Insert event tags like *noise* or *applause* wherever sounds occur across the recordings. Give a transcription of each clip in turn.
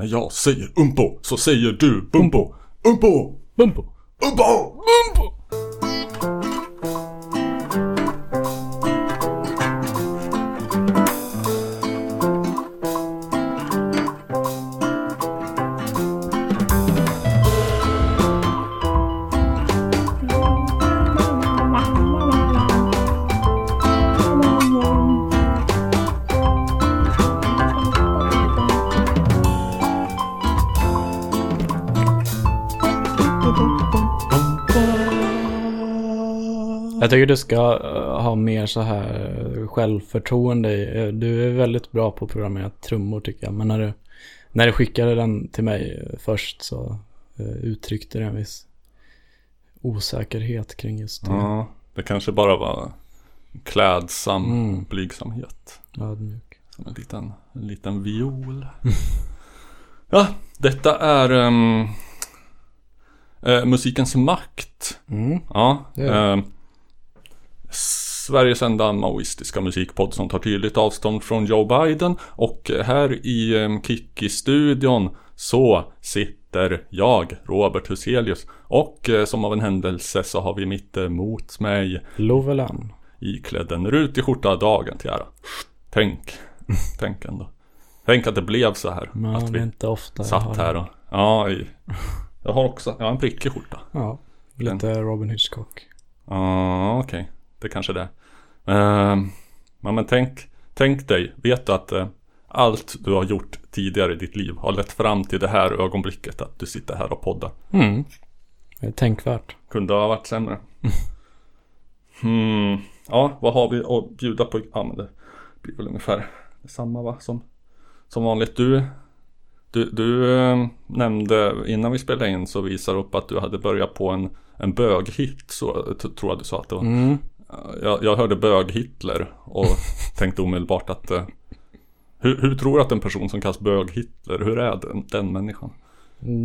När jag säger umpo så säger du bumpo. Umpo! Bumpo. Umpo! Bumpo. Jag tycker du ska eh, ha mer så här eh, självförtroende. eh, Du är väldigt bra på att programmera trummor tycker jag. Men när du, när du skickade den till mig först så uttryckte det en viss osäkerhet kring just det. Ja, det kanske bara var klädsam Mm. blygsamhet. Ödmjuk. Som en liten, en liten viol. *laughs* ja, detta är ehm, eh, musikens makt. Mm. Ja, Det är ehm, Sveriges enda maoistiska musikpodd som tar tydligt avstånd från Joe Biden. Och här i um, Kikki-studion så sitter jag, Robert Huselius. Och eh, som av en händelse så har vi mitt emot mig Loveland. iklädd en rutig skjorta dagen till ära. Tänk, *laughs* tänk ändå. Tänk att det blev så här. Men att vi inte ofta satt här och, ja, jag har också, jag har en prickig skjorta. Ja, lite Robin Hitchcock. Ja, okej. Det kanske det är. Ehm, ja, men tänk, tänk dig, vet du att eh, allt du har gjort tidigare i ditt liv har lett fram till det här ögonblicket att du sitter här och poddar. Mm. Det är tänkvärt. Kunde ha varit sämre. *laughs* Hmm. Ja, vad har vi att bjuda på? Ja, men det blir väl ungefär samma va? Som, som vanligt. Du, du, du eh, nämnde innan vi spelade in så visade upp att du hade börjat på en, en böghit. Så tror jag du sa att det var. Mm. Jag, jag hörde bög-Hitler och *laughs* tänkte omedelbart att eh, hur, hur tror du att en person som kallas bög-Hitler, hur är den, den människan?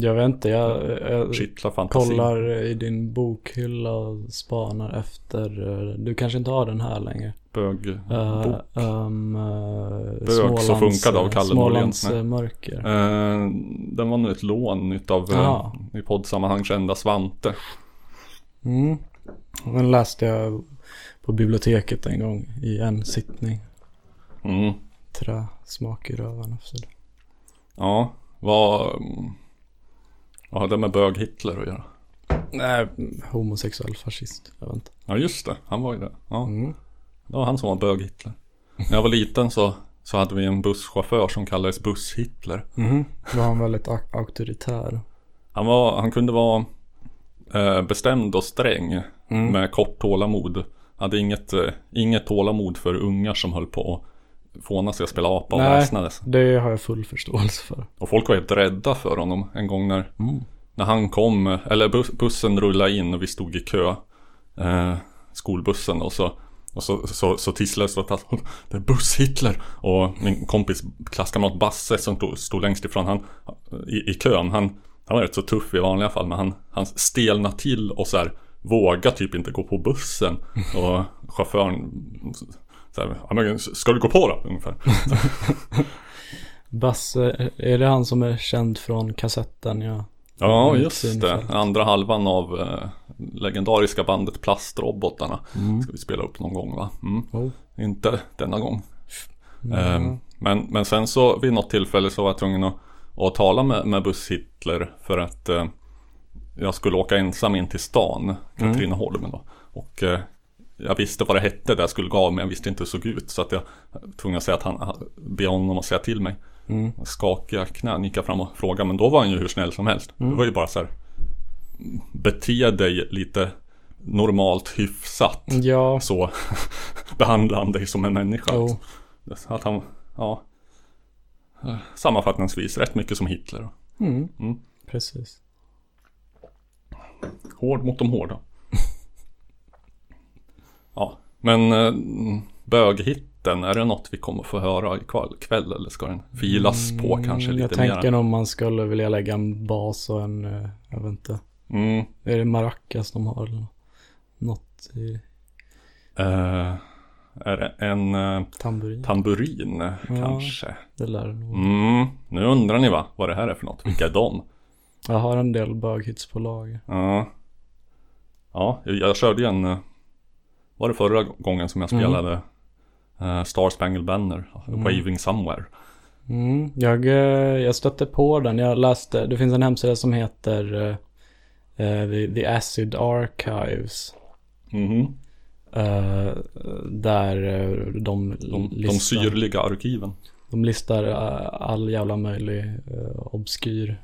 Jag vet inte, jag, jag kollar i din bokhylla och spanar efter. eh, Du kanske inte har den här längre. Bög... Uh, Bok. um, uh, Bög så funkar det av Kalle Smålands eh, mörker. Eh, den var nu ett lån utav eh, Ja. i poddsammanhang kända Svante. Mm. Den läste jag på biblioteket en gång i en sittning. Mm. Träsmak i röven efter det. Ja, vad, mm, vad har det med bög-Hitler att göra? Nej, homosexuell fascist. Jag vet inte. Ja just det, han var ju det. Ja, Mm. det var han som var bög-Hitler. När jag var liten så, så hade vi en busschaufför som kallades Buss-Hitler. Då var han väldigt au- auktoritär. Han, var, han kunde vara eh, bestämd och sträng Mm. med kort tålamod. Hade inget, eh, inget tålamod för ungar som höll på att fåna sig och spela apa och Nej. väsnades. Det har jag full förståelse för. Och folk var helt rädda för honom en gång när, Mm. när han kom, eller bus, bussen rullade in och vi stod i kö. Eh, skolbussen och så och så, så, så tisslades det att det är buss-Hitler. Och min kompis klasskamrat Basse som stod, stod längst ifrån han i, i kön. Han, han var rätt så tuff i vanliga fall men han, han stelnade till och så här våga typ inte gå på bussen. Och chauffören så här, "Ja, men ska du gå på då? Ungefär. *laughs* Basse, är det han som är känd från kassetten? Ja. Ja, Mm, just det. Andra halvan av eh, legendariska bandet Plastrobotarna. Ska vi spela upp någon gång va? Mm. Oh. Inte denna gång. Mm. Ehm, men, men sen så vid något tillfälle så var jag tvungen att, att tala med, med Buss Hitler för att eh, jag skulle åka ensam in till stan, Katrineholm då. Och eh, jag visste vad det hette där jag skulle gå av men jag visste inte hur det såg ut. Så att jag var tvungen att säga att han, be honom att säga till mig. Mm. Skakiga knän gick jag fram och frågade men då var han ju hur snäll som helst. Det var ju bara så här Bete dig lite normalt hyfsat. Ja, Så *laughs* behandlar han dig som en människa. oh. Att han, ja Sammanfattningsvis rätt mycket som Hitler. mm. Mm. precis. Hård mot de hårda. *laughs* Ja, men eh, böghitten, är det något vi kommer få höra ikväll kväll eller ska den filas på kanske Mm, lite Jag tänker mer? nog man skulle vilja lägga en bas och en, eh, jag vet inte. Mm, Är det maracas de har eller något i? eh, Är det en eh, Tamburin. tamburin kanske? det lär det nog. Mm, nu undrar ni va, vad det här är för något? Vilka är de? Jag har en del böghits på lager. Ja. Ja, jag, jag körde ju en... eh, Var det förra gången som jag Mm. spelade eh, Star Spangled Banner? Waving Somewhere. Mm, jag, eh, jag stötte på den. Jag läste, det finns en hemsida som heter eh, the, the Acid Archives. Mhm. eh, där de, De, de listar, syrliga arkiven. de listar all jävla möjlig uh, obskyr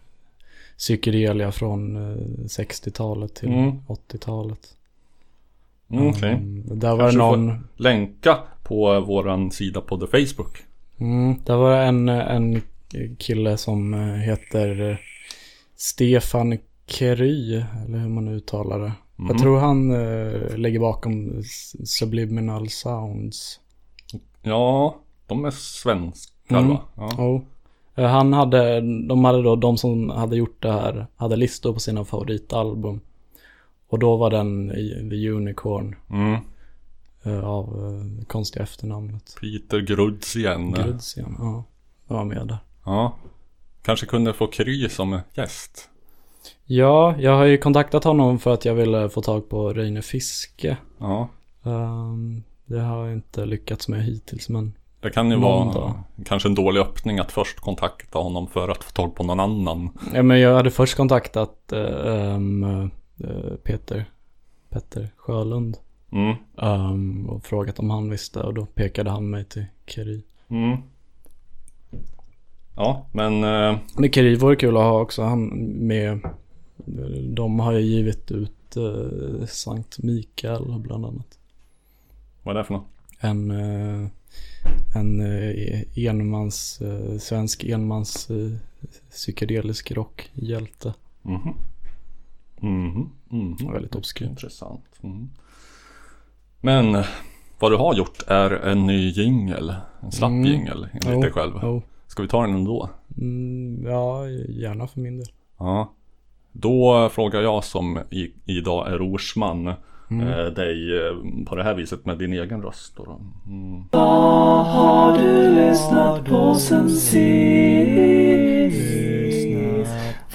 psykedelia från eh, 60-talet till Mm. 80-talet. Mm, Okej. Mm, där var det Kanske någon, Länka på våran sida på The Facebook. mm, där var en, en kille som eh, heter eh, Stefan Kery, eller hur man uttalar det. Mm. Jag tror han eh, ligger bakom Subliminal Sounds. Ja, de är svenskar Mm. va? Ja. Oh. Eh, Han hade, de hade då, de som hade gjort det här, hade listor på sina favoritalbum. Och då var den i The Unicorn Mm. eh, av eh, konstiga efternamnet. Peter Gruds igen. Grudsian, ja. Jag var med där. Ja. Kanske kunde få Kry som gäst. Ja, jag har ju kontaktat honom för att jag ville få tag på Reine Fiske. Ja. Ehm, det har jag inte lyckats med hittills, men Det kan ju Någon vara dag. kanske en dålig öppning att först kontakta honom för att få tag på någon annan. Ja, men jag hade först kontaktat ehm, eh, Peter, Petter Sjölund Mm. ehm, och frågat om han visste och då pekade han mig till Keri. Mm. Ja, men eh, Men Keri vore kul att ha också, han med, de har ju givit ut eh, Sankt Mikael bland annat. vad är det för något? En, eh, en eh, enmans, eh, svensk enmans eh, psykedelisk rockhjälte. Mhm. Mhm. Mhm. Väldigt obskyr. Intressant. Mm. Men vad du har gjort är en ny jingel. En slapp Mm. jingel enligt Jo, dig själv. jo. Ska vi ta den ändå? Mm, ja, gärna för min del. Ja. Då frågar jag som i, idag är rorsman Mm. eh, dig eh, på det här viset med din egen röst. Då. Mm. Har du lyssnat på sen sist?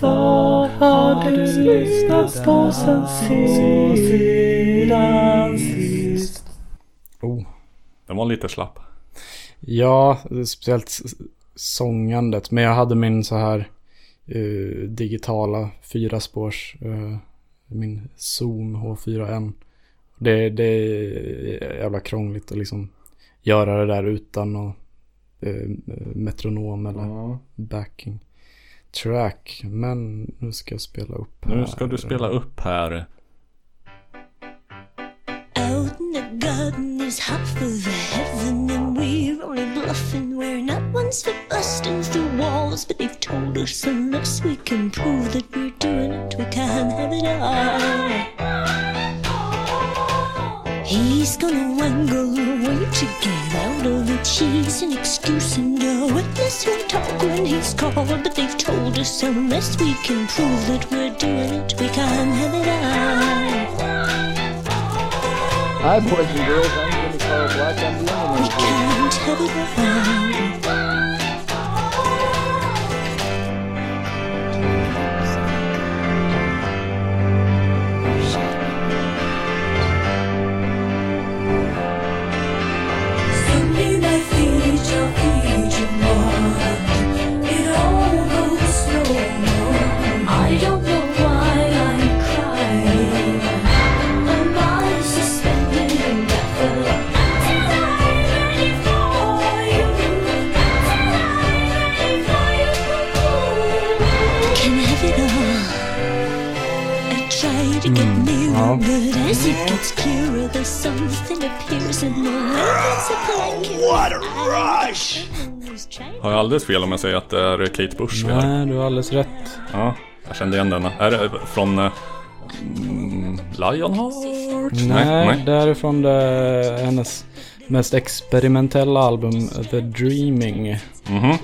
Vad har du lyssnat på sen sist? Oh. Den var lite slapp. Ja, speciellt sångandet. Men jag hade min så här eh, digitala fyraspårs, uh, min Zoom H4n. Det, det är jävla krångligt att liksom göra det där utan att eh, metronom eller Ja. backing track. Men nu ska jag spela upp här. Nu ska du spela upp här. Out in the garden is half of heaven, and we're only bluffing. We're not ones for busting through walls, but they've told us unless we can prove that we're doing it, we can't have it all. He's gonna wangle away to get out of it. She's an excuse, and your witness will talk when he's called, but they've told us unless we can prove that we're doing it, we can't have it all. Hi, boys and girls. I'm Jimmy Carl Black. I'm the We can't have it all. Blanket. What a rush! Har jag alldeles fel om jag säger att det är Kate Bush vi har? Nej, du har alldeles rätt. Ja, jag kände igen denna. Är det från eh, mm, Lionheart? Nej, det här är från det, hennes mest experimentella album The Dreaming. Mhm.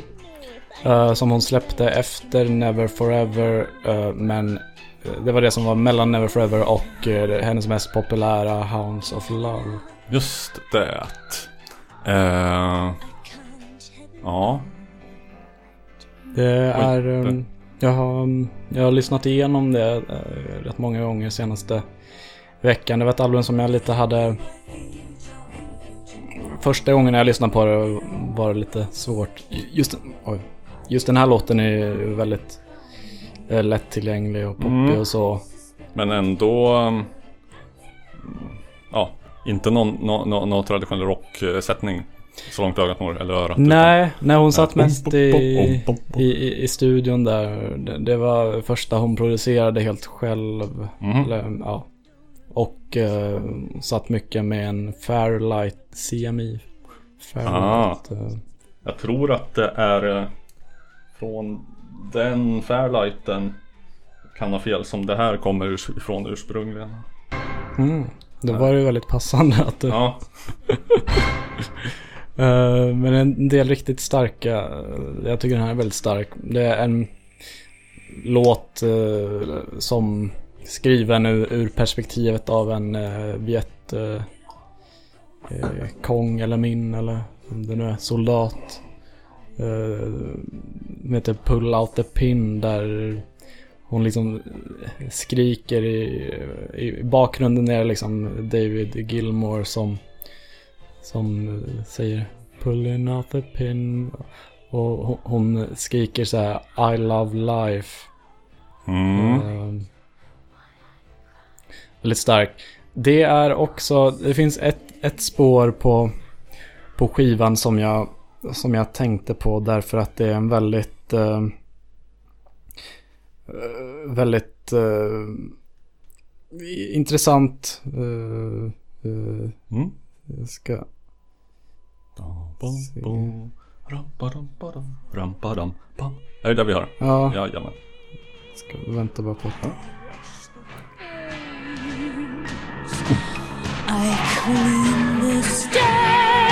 eh, som hon släppte efter Never Forever. eh, men det var det som var mellan Never Forever och eh, hennes mest populära Hounds of Love. Just det. Eh, ja. Det är... Ehm, jag, har, jag har lyssnat igenom det eh, rätt många gånger senaste veckan. Det var ett album som jag lite hade... Första gången jag lyssnade på det var det lite svårt. Just, oj, just den här låten är väldigt eh, lättillgänglig och poppig Mm. och så. Men ändå... um, Ja, inte någon, nå nå nå traditionell rocksättning. Så långt ögat når, eller örat. Nej, när hon satt mest i, i, i, studion där. Det, det var första hon producerade helt själv. Mhm. Eller, ja. Och eh, satt mycket med en Fairlight CMI. Fairlight. eh, Jag tror att det är eh, från den Fairlighten kan ha fel som det här kommer urs- ifrån ursprungligen. mm. Då var det ju väldigt passande att det, Ja, *laughs* Eh, Men en del riktigt starka. eh, Jag tycker den här är väldigt stark. Det är en låt eh, som skriven ur, ur perspektivet av en uh, Viet uh, Kong eller min eller om det nu är soldat. Uh, den heter Pull Out the Pin där hon liksom skriker i, i bakgrunden är liksom David Gilmore som som eh, säger Pulling out the pin. Och hon- skriker så här I love life. mm. Ehm, väldigt stark. Det är också, det finns ett, ett spår på, på skivan som jag, som jag tänkte på därför att det är en väldigt, eh, eh, väldigt eh, intressant, eh, eh, Mm. jag ska. Är det där vi har? Ja, Jajamän. ska vänta bara på att... I clean the stage.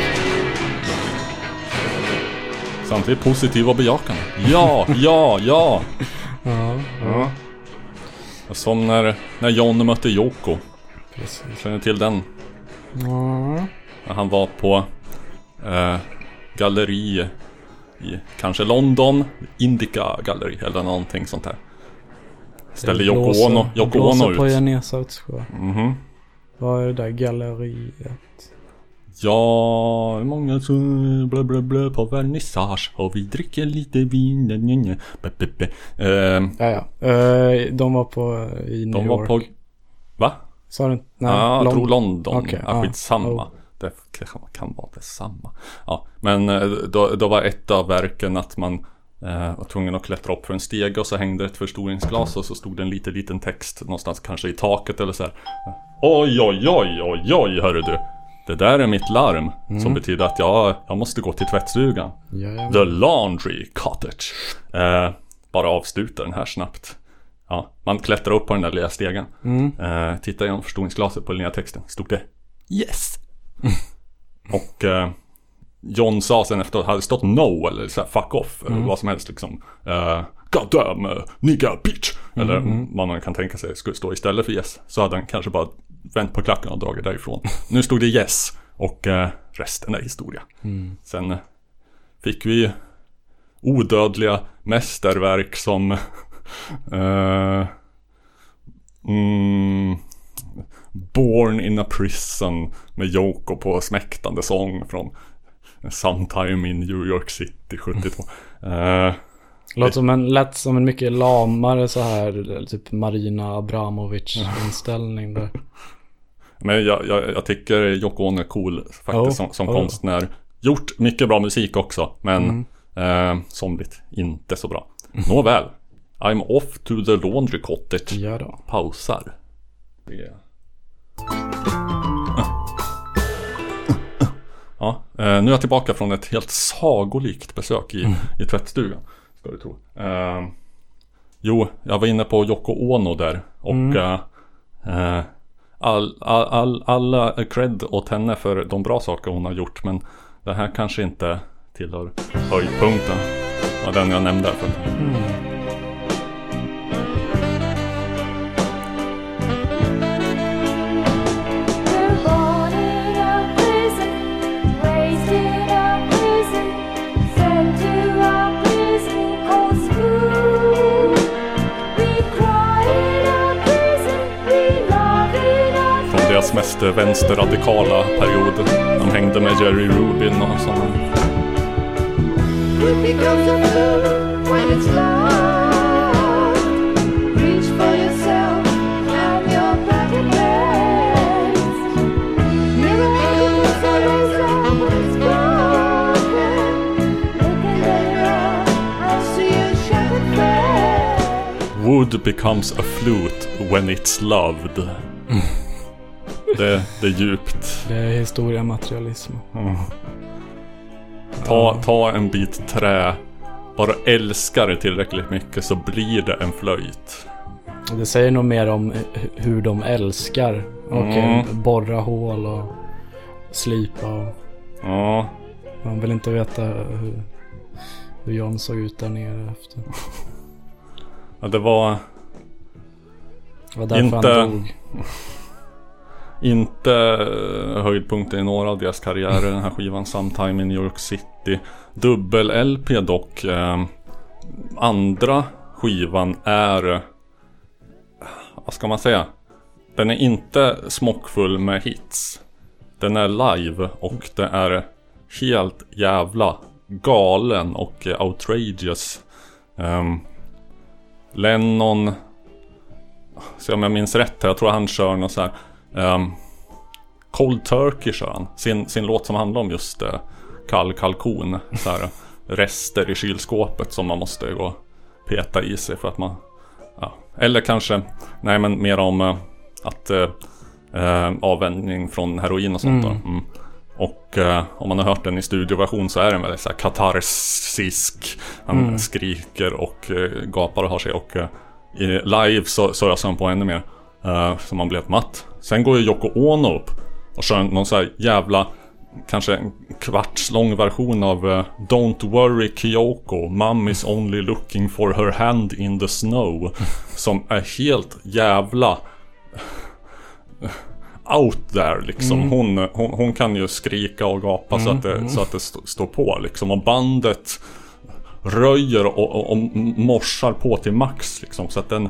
Åsneskrik. Samtidigt positiv och bejakande. Ja, ja, ja. Ja, ja. Som när, när John mötte Yoko. precis. Känner du till den? Ja. När han var på eh, galleri i kanske London, Indica galleri eller någonting sånt där. Ställde Yoko Blåser- Ono, Yoko blåser Ono på ut. Genesarutssjö. Mhm. Vad är det där galleriet? Ja, många som blö blö blö på vernissage och vi dricker lite vin. nja, nja, nja. Be, be, be. Eh, Ja, ja. Eh, de var på i New de var York. på... Va? Sa du inte? Nej, Ja, jag Lon- tror London. Okej, ja, skitsamma. Oh. Det kan vara detsamma. Ja, men eh, då, då var ett av verken att man eh, var tvungen att klättra upp för en stege och så hängde ett förstoringsglas och så stod det en liten, liten text någonstans kanske i taket eller så här. Oj, oj, oj, oj, oj, hörru du. Det där är mitt larm. Mm. Som betyder att jag, jag måste gå till tvättstugan. Jajamän. The Laundry Cottage. Eh, bara avsluta den här snabbt. Ja, man klättrar upp på den där lilla stegen. Mm. Eh, tittar genom förstoringsglaset på den lilla texten. Stod det Yes! *laughs* Och eh, John sa sen efter att det hade stått No eller så här, fuck off. Eller vad som helst liksom. Eh, God damn uh, nigga bitch. Eller vad man kan tänka sig skulle stå istället för yes. Så hade han kanske bara vänt på klacken och dragit därifrån. Nu stod det yes. Och eh, resten är historia. Sen eh, fick vi odödliga mästerverk som *laughs* eh, mm, Born in a prison med Yoko på smäktande sång från Sometime in New York City 72. Eh, Låter som en, lätt som en mycket lamare så här, typ Marina Abramovic inställning där. men jag, jag, jag tycker Yoko Ono är cool faktiskt Oh, som, som oh. konstnär. Gjort mycket bra musik också, men Mm. eh, somligt inte så bra. Nåväl. I'm off to the laundry cottage. Ja då. Pausar. Det- Ja, eh, nu är jag tillbaka från ett helt sagolikt besök i, i tvättstugan. Ska du tro. Eh, jo, jag var inne på Yoko Ono där och eh, eh, all, all, all, alla cred åt henne för de bra saker hon har gjort men det här kanske inte tillhör höjdpunkten. Det var den jag nämnde. För. We're mest vänsterradikala period. De hängde med Jerry Rubin och sådana. Wood becomes a flute when it's loved. Det, det är djupt. Det är historiematerialism. Ta, ta en bit trä. Bara älskar det tillräckligt mycket så blir det en flöjt. Det säger nog mer om hu- hur de älskar. Och Mm. borra hål och slipa och Ja, man vill inte veta hur, hur John såg ut där nere efter. ja, det var Det var därför Inte- han dog inte eh, höjdpunkten i några av deras karriärer den här skivan Sometime in New York City. Dubbel-LP dock. Eh, andra skivan är... Vad ska man säga? Den är inte smockfull med hits. Den är live och det är helt jävla galen och eh, outrageous. Um, Lennon... se om jag minns rätt här, jag tror han kör någon så här ehm, Cold Turkey kör han. Sin, sin låt som handlar om just uh, kall kalkon. Så här, *laughs* rester i kylskåpet som man måste gå och peta i sig för att man... Ja. Eller kanske, nej men mer om eh, att uh, avvänjning från heroin och sånt då. Mm. Och eh, om man har hört den i studioversion så är den väldigt så här katarsisk. Han skriker och eh, gapar och har sig. Och eh, i live så, så öser han på ännu mer. Uh, så man helt matt. Sen går ju Yoko Ono upp och kör någon så jävla Kanske en kvarts lång version av eh, Don't worry Kyoko, mom is only looking for her hand in the snow. *laughs* Som är helt jävla out there liksom. Hon, hon, hon kan ju skrika och gapa så att det, så att det st- står på liksom. Och bandet röjer och, och, och morsar på till max liksom. Så att den,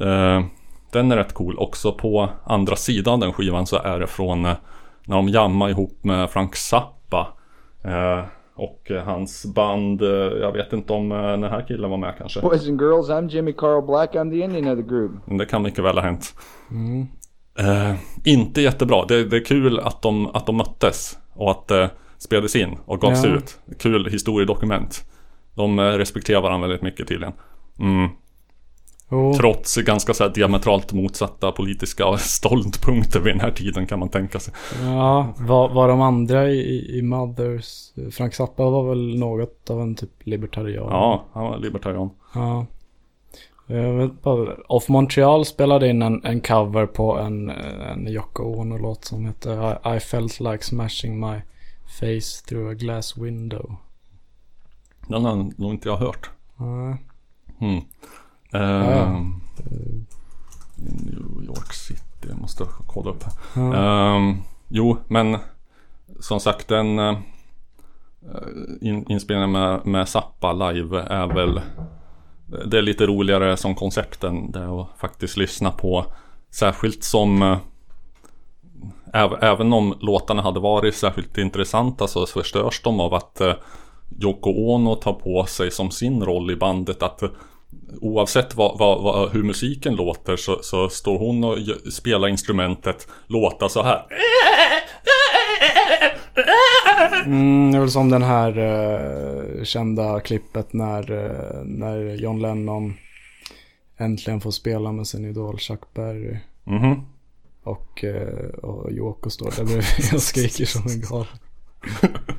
eh, den är rätt cool. Också på andra sidan den skivan så är det från eh, när de jammar ihop med Frank Zappa. Eh, och eh, hans band, eh, jag vet inte om eh, den här killen var med kanske. Boys and girls, I'm Jimmy Carl Black. I'm the Indian of the group. Men det kan mycket väl ha hänt. Eh, inte jättebra. Det, det är kul att de, att de möttes. Och att det spelades in och gavs Ja. ut. Kul historiedokument. De eh, respekterar varandra väldigt mycket tydligen. Mm. Jo, Trots ganska så här diametralt motsatta politiska *laughs* ståndpunkter vid den här tiden kan man tänka sig. ja, var, var de andra i, i Mothers? Frank Zappa var väl något av en typ libertarian? Ja, han var libertarian. Ja. Jag vet bara, Off Montreal spelade in en, en cover på en, en Yoko Ono-låt som heter I, I felt like smashing my face through a glass window. Den har nog inte jag hört. Ja. Mm. Ja. Ehm, New York City, jag måste kolla upp här. Ja. Ehm, jo, men som sagt den eh, in, inspelningen med, med Zappa live är väl Det är lite roligare som koncept än det att faktiskt lyssna på Särskilt som eh, äv, Även om låtarna hade varit särskilt intressanta så förstörs de av att eh, Yoko Ono tar på sig som sin roll i bandet att Oavsett vad, vad, vad, hur musiken låter så, så står hon och spelar instrumentet låta så här. Mm, det är väl som den här eh, kända klippet när, eh, när John Lennon äntligen får spela med sin idol Chuck Berry. Mhm. Och, eh, och Yoko står där bredvid och skriker som en galen. *laughs*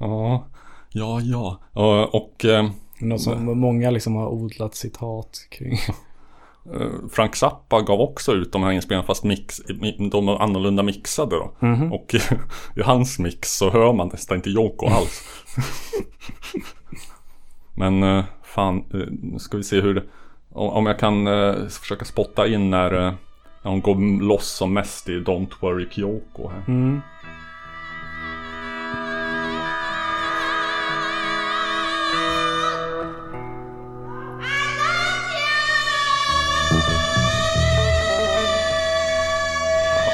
Ja, ja, ja. Och, och eh, Något som många liksom har odlat citat kring. *laughs* eh, Frank Zappa gav också ut de här inspelningarna fast mix, mi- de är annorlunda mixade då. Och *laughs* i hans mix så hör man nästan inte Yoko alls. *laughs* Men eh, fan, eh, nu ska vi se hur det, om jag kan försöka spotta in när, när hon går loss som mest i Don't Worry Kyoko här. Mm.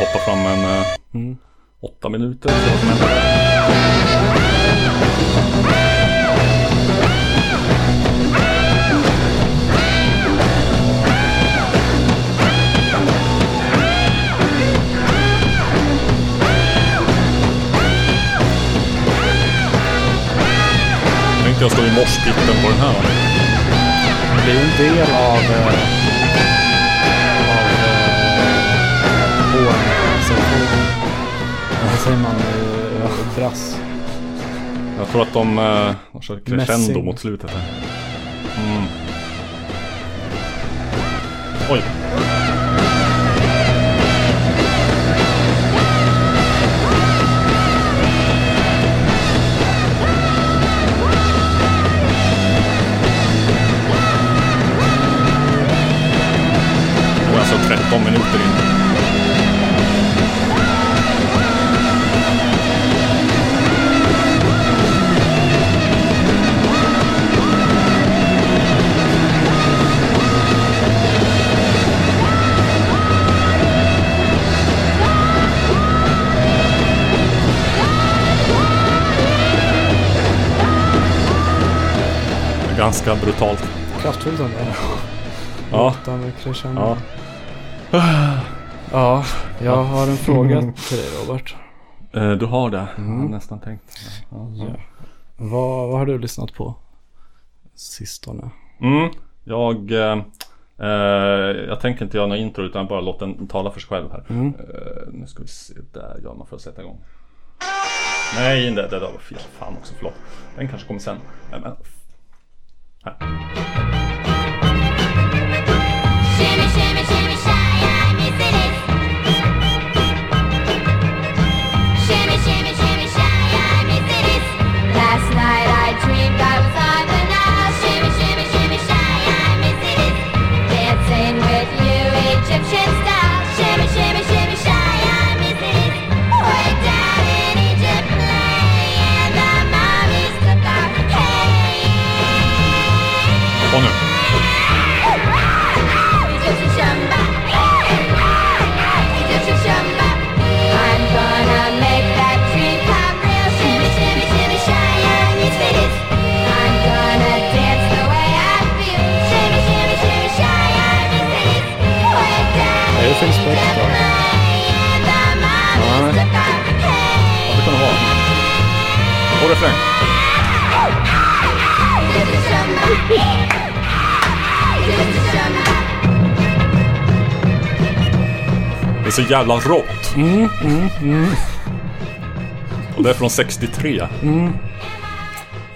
Jag hoppar fram en eh, Mm. åtta minuter. se vad som händer. Jag stå i morspitten på den här. Det blir en del av... Eh, säger man? Eh, brass. Jag tror att de, eh, de kör crescendo Mässing. mot slutet här. Mm. Oj. Och alltså 13 minuter in. Ganska brutalt. Kraftfullt ändå. Ja. Ja. Ja, jag har en fråga till dig Robert. Eh, Du har det. Jag har nästan tänkt. Ja. Ja. Vad, vad har du lyssnat på? Sistone. Mm, jag, eh, eh, jag tänker inte göra några intro utan bara låta den tala för sig själv här. Mm. Eh, nu ska vi se, där gör man för att sätta igång. Nej, det, det där var fel. Fan också, förlåt. Den kanske kommer sen. Men, här. Shimmy, shimmy, shimmy, Och refräng. Det är så jävla rått. Och det är från 63.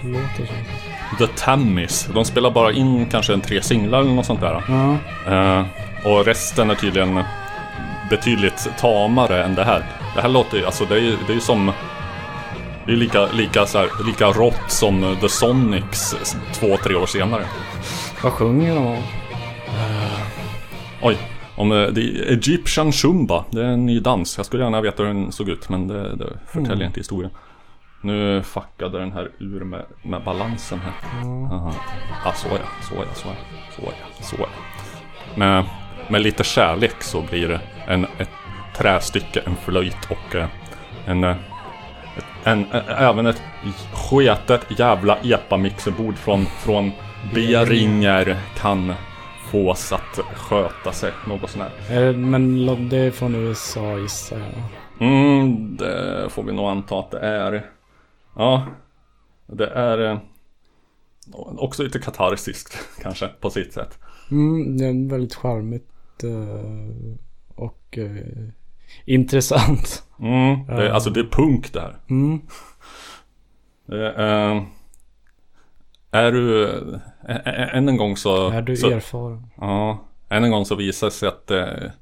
Låter som. The Tammies. De spelar bara in kanske en tre singlar eller något sånt där. Ja. Eh, och resten är tydligen betydligt tamare än det här. Det här låter ju, alltså det är ju det är ju som... Det är lika, lika, så här, lika rått som The Sonics två, tre år senare. Vad sjunger de om? Oj, om eh, det är Egyptian Shumba. Det är en ny dans. Jag skulle gärna veta hur den såg ut men det, det förtäljer inte historien. Nu fuckade den här ur med, med balansen här. Aha. Ah, så ja, så ja, så ja, så ja, så ja. Med, med lite kärlek så blir det en, ett trästycke, en flöjt och eh, en, eh, en, även ett sketet jävla epamixerbord från, från Beringer kan fås att sköta sig något sånär. Är det, men det är från USA gissar jag. Mm, det får vi nog anta att det är. Ja, det är eh, också lite katarsiskt *laughs* kanske på sitt sätt. Mm, det är väldigt charmigt. eh, och eh, intressant. Mm, det, Ja. Alltså det är punk det här. Mm. Eh, är du... ä- Än en gång så... Är du så, erfaren? Ja, än en gång så visar det sig att det,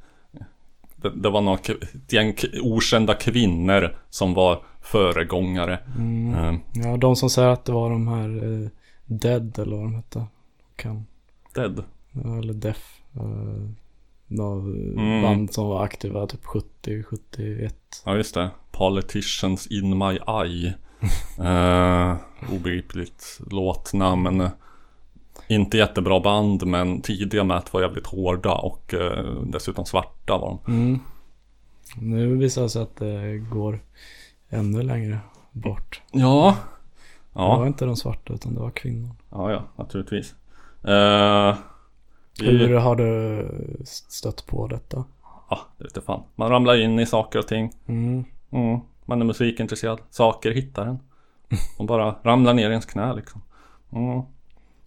det, det var några, k- ett gäng okända kvinnor som var föregångare. Eh, Ja, de som säger att det var de här eh, Dead eller vad de hette. Kan, dead. ja, eller Def. Uh, några Mm. band som var aktiva typ 70, 71. Ja, just det. Politicians in my eye. *laughs* Eh, obegripligt låtnamn. Inte jättebra band men tidiga Matt var jävligt hårda och eh, dessutom svarta var de. Mm. Nu visar det sig att det går ännu längre bort. Ja. Det var Ja, inte de svarta utan det var kvinnor. ja, ja naturligtvis. Vi- Hur har du stött på detta? Ja, det vet jag fan. Man ramlar in i saker och ting. Mm. Mm. Man är musikintresserad. Saker hittar en. Och bara ramlar ner i ens knä liksom. Mm.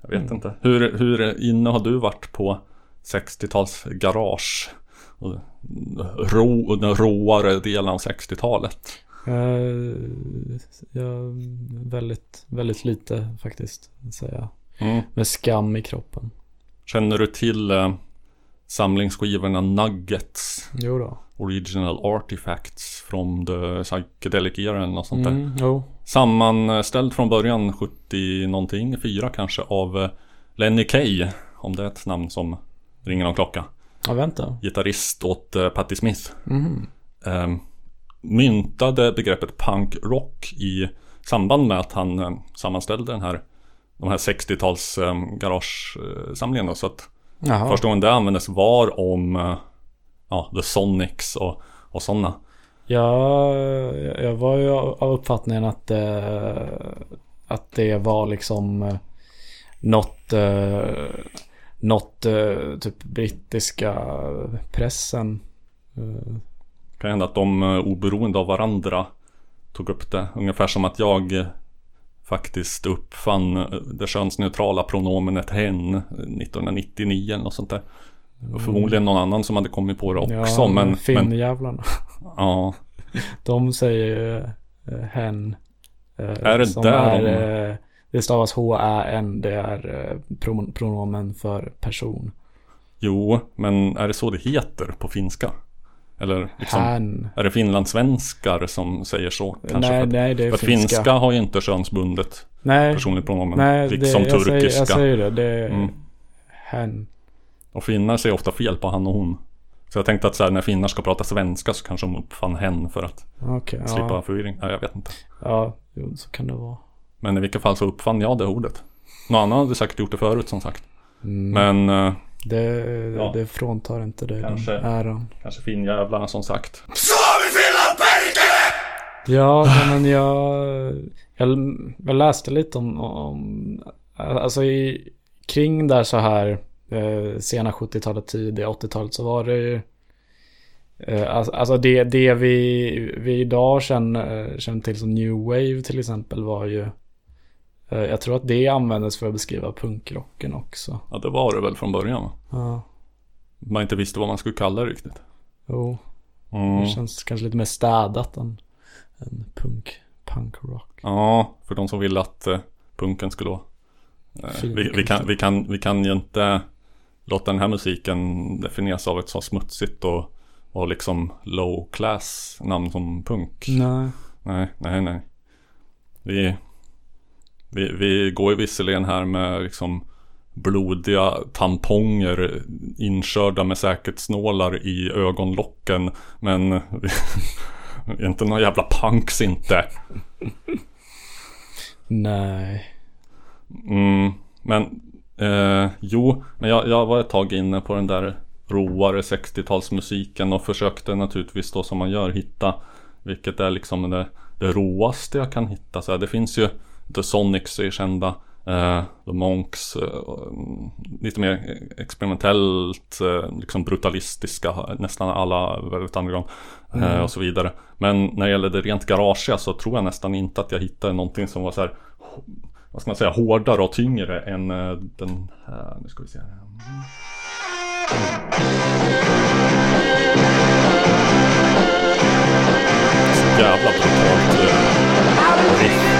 Jag vet inte. Hur, hur inne har du varit på 60-tals garage? Och Rå, den råare delen av 60-talet. Eh, ja, väldigt, väldigt lite faktiskt, säger jag. Mm. Med skam i kroppen. Känner du till eh, samlingsskivorna Nuggets? Jo då. Original Artifacts from the Psychedelic Era eller något sånt där. Mm, jo. Sammanställd från början 70 någonting, 4 kanske av eh, Lenny Kay. Om det är ett namn som ringer någon klocka. Ja, vänta. Gitarrist åt eh, Patti Smith. Mhm. Eh, myntade begreppet punk rock i samband med att han eh, sammanställde den här de här 60-tals eh, garagesamlingarna. Så att Jaha. första gången det användes var om eh, ja, The Sonics och, och sådana. Ja, jag var ju av uppfattningen att, eh, att det var liksom eh, något, eh, något eh, typ brittiska pressen. Det kan hända att de oberoende av varandra tog upp det. Ungefär som att jag faktiskt uppfann eh, det könsneutrala pronomenet hen eh, 1999 eller något sånt där. Och förmodligen någon annan som hade kommit på det också. ja, men, men Finnjävlarna. ja, *laughs* De säger ju eh, hen. eh, Är det som där är, de- eh, Det stavas H-Ä-N. Det är eh, pro- pronomen för person. jo, men är det så det heter på finska? Eller liksom, Hän. är det finlandssvenskar som säger så? Kanske Nej, nej, det är för finska. finska har ju inte könsbundet Nej, personligt pronomen. nej det, liksom jag, säger, turkiska. jag säger det. Det är Mm. hen. Och finnar säger ofta fel på han och hon. Så jag tänkte att så här, när finnar ska prata svenska så kanske de uppfann hen för att Okej, slippa ja. förvirring. Ja, jag vet inte. Ja, jo, så kan det vara. Men i vilket fall så uppfann jag det ordet. Någon annan hade säkert gjort det förut som sagt. Mm. Men eh, Det, Ja. det fråntar inte dig Kanske. den äran. kanske finnjävlarna som sagt. Ja, men jag, jag, jag läste lite om, om alltså i, kring där så här eh, sena 70-talet, tidiga 80-talet så var det ju eh, alltså, det, det vi, vi idag känner, känner till som new wave till exempel var ju eh, jag tror att det användes för att beskriva punkrocken också. Ja, det var det väl från början. va? Ja, Man inte visste vad man skulle kalla det riktigt. jo. Mm. Det känns kanske lite mer städat än, än punk, punkrock. Ja, för de som ville att eh, punken skulle vara. Eh, vi, vi, kan, vi, kan, vi kan ju inte låta den här musiken definieras av ett så smutsigt och, och liksom low class namn som punk. Nej. Nej, nej, nej. Vi, vi, vi går ju visserligen här med liksom blodiga tamponger inkörda med säkerhetsnålar i ögonlocken. Men *laughs* inte några jävla punks inte. Nej. Mm, men eh, jo, men jag, jag var ett tag inne på den där roare 60-talsmusiken och försökte naturligtvis då som man gör hitta vilket är liksom det, det roaste jag kan hitta. Så här, det finns ju The Sonics är kända, eh, The Monks, mm, lite mer experimentellt, eh, liksom brutalistiska, nästan alla väldigt underground eh, och så vidare. Men när det gäller det rent garageiga så tror jag nästan inte att jag hittade någonting som var så här vad ska man säga, hårdare och tyngre än den här. Nu ska vi se. här. jävla brutalt riff.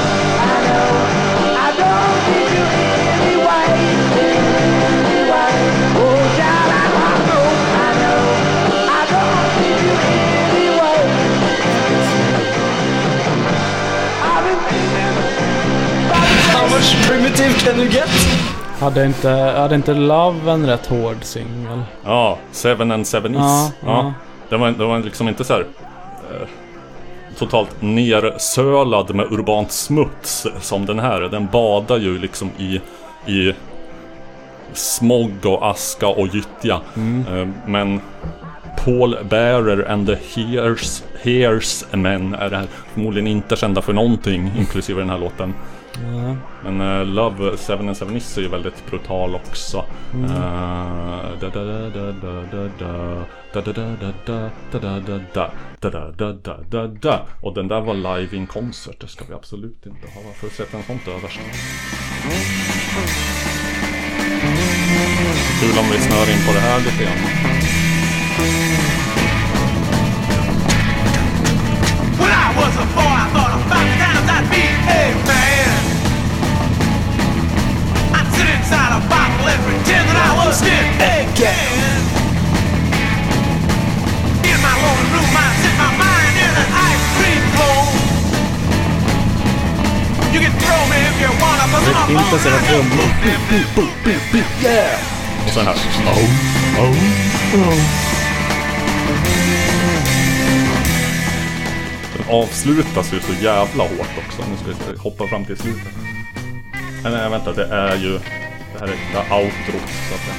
much primitive can you get? Hade inte, hade inte Love en rätt hård singel? Ja, Seven and Seven Is. Ja, Ja, ja. Det, var, det var liksom inte så här eh, totalt nersölad med urbant smuts som den här. Den badar ju liksom i, i smog och aska och gyttja. Eh, men Paul Bearer and the Hears, Hears Men är det här förmodligen inte kända för någonting, inklusive den här låten. Men uh, Love 7 and 7 is är ju väldigt brutal också. Och den där var live in concert. Det ska vi absolut inte ha. Varför sätta en sån överst? Kul om vi snör in på det här lite grann. When I was a boy, I thought a thousand times I'd be a man. Inside a bottle and pretend that I was it again. In my lonely room, I'd sit my mind in an ice cream cone. You can throw me if you wanna, but I'm a Intensiva trummor. Och sen här. Oh, oh. Den avslutas ju så jävla hårt också. Nu ska vi hoppa fram till slutet. Nej, nej vänta, det är ju... Det här är det är outrot så att säga.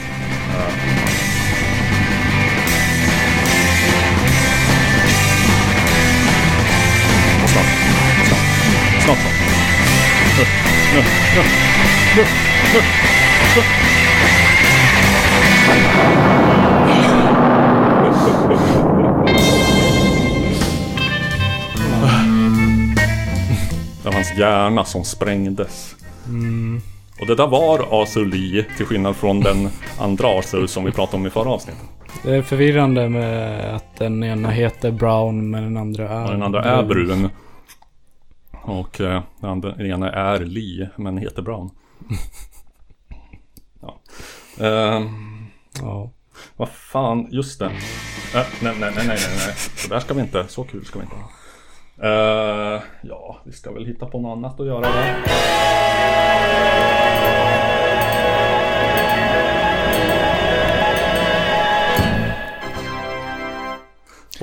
Snart, snart, snart, snart. Nu, nu, nu, nu, nu. Det var hans hjärna som sprängdes. Mm. Och det där var Arthur Lee, till skillnad från den andra Arthur som vi pratade om i förra avsnittet. Det är förvirrande med att den ena heter Brown men den andra är... Och den andra är brun. Och eh, den andra den ena är Lee, men heter Brown. *laughs* Ja. Ehm, Ja. vad fan, just det. Äh, nej, nej, nej, nej, nej. Så där ska vi inte, så kul ska vi inte ha. Eh, ja, vi ska väl hitta på något annat att göra där.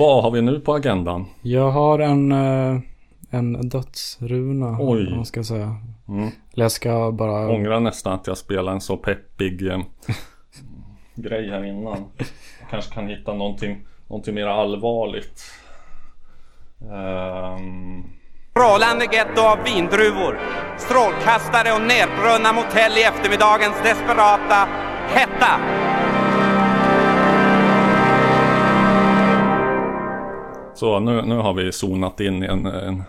Vad har vi nu på agendan? Jag har en, eh, en dödsruna. Oj. Om man ska säga. Mm. Jag ska bara... Ångrar nästan att jag spelade en så peppig eh, *laughs* grej här innan. Jag kanske kan hitta någonting, någonting mer allvarligt. Ehm, Strålande getto av vindruvor. Strålkastare och nerbrunna motell i eftermiddagens desperata hetta. Så nu, nu har vi zonat in i en, en,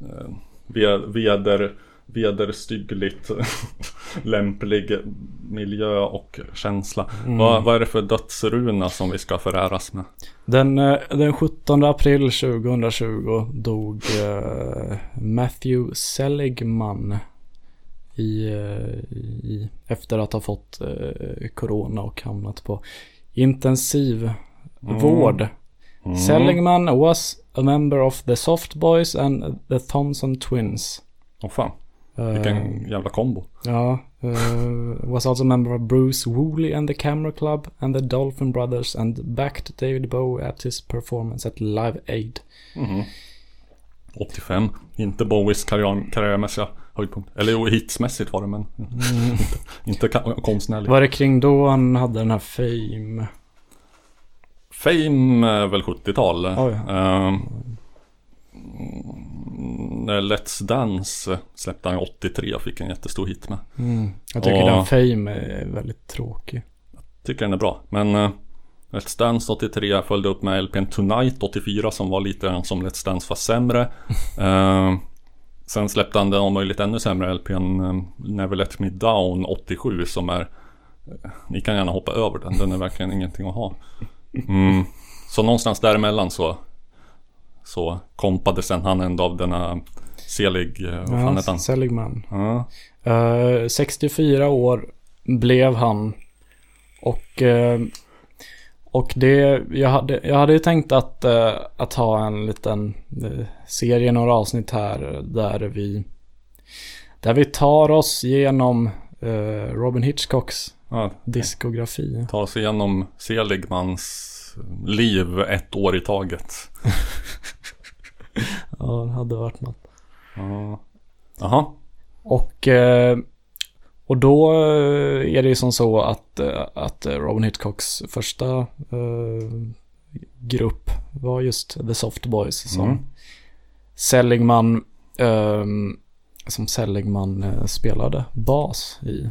en ve- veder, vederstyggligt *laughs* lämplig miljö och känsla. Vad, vad är det för dödsruna som vi ska föräras med? Den, eh, den 17 april 2020 dog eh, Matthew Seligman i, eh, i, efter att ha fått eh, corona och hamnat på intensiv vård. Seligman was a member of the Soft Boys and the Thompson Twins. Åh fan, Eh, vilken jävla kombo. Ja, uh, was also a member of Bruce Woolley and the Camera Club and the Dolphin Brothers and backed David Bowie at his performance at Live Aid. 85, inte Bowies karriär, karriärmässiga höjdpunkt. Eller jo, hitsmässigt var det men *laughs* inte, inte ka- konstnärligt. Var det kring då han hade den här Fame? Fame är väl 70-tal. Oj. Ehm, när Let's Dance släppte han 83 och fick en jättestor hit med. Jag tycker Ja. den Fame är väldigt tråkig. Tycker den är bra. Men eh, Let's Dance 83 följde upp med LPn Tonight 84 som var lite grann som Let's Dance fast sämre. *laughs* Eh, sen släppte han den om möjligt ännu sämre LPn eh, Never Let Me Down 87 som är eh, Ni kan gärna hoppa över den, den är verkligen ingenting att ha. Mm. Så någonstans däremellan så Så kompade sen han ändå av denna Selig, eh, vad fan heter han? Seligman. Ja. Eh, 64 år blev han. Och, eh, och det, jag hade, jag hade ju tänkt att, eh, att ha en liten serie, några avsnitt här där vi, där vi tar oss igenom eh, Robin Hitchcocks Ja, diskografi. ta oss igenom Seligmans liv ett år i taget. *laughs* Ja, det hade varit något. Ja. Jaha. Och, eh, och då eh, är det ju som så att, eh, att Robin Hitchcocks första grupp var just The Soft Boys som Mm. Seligman som Seligman spelade bas i.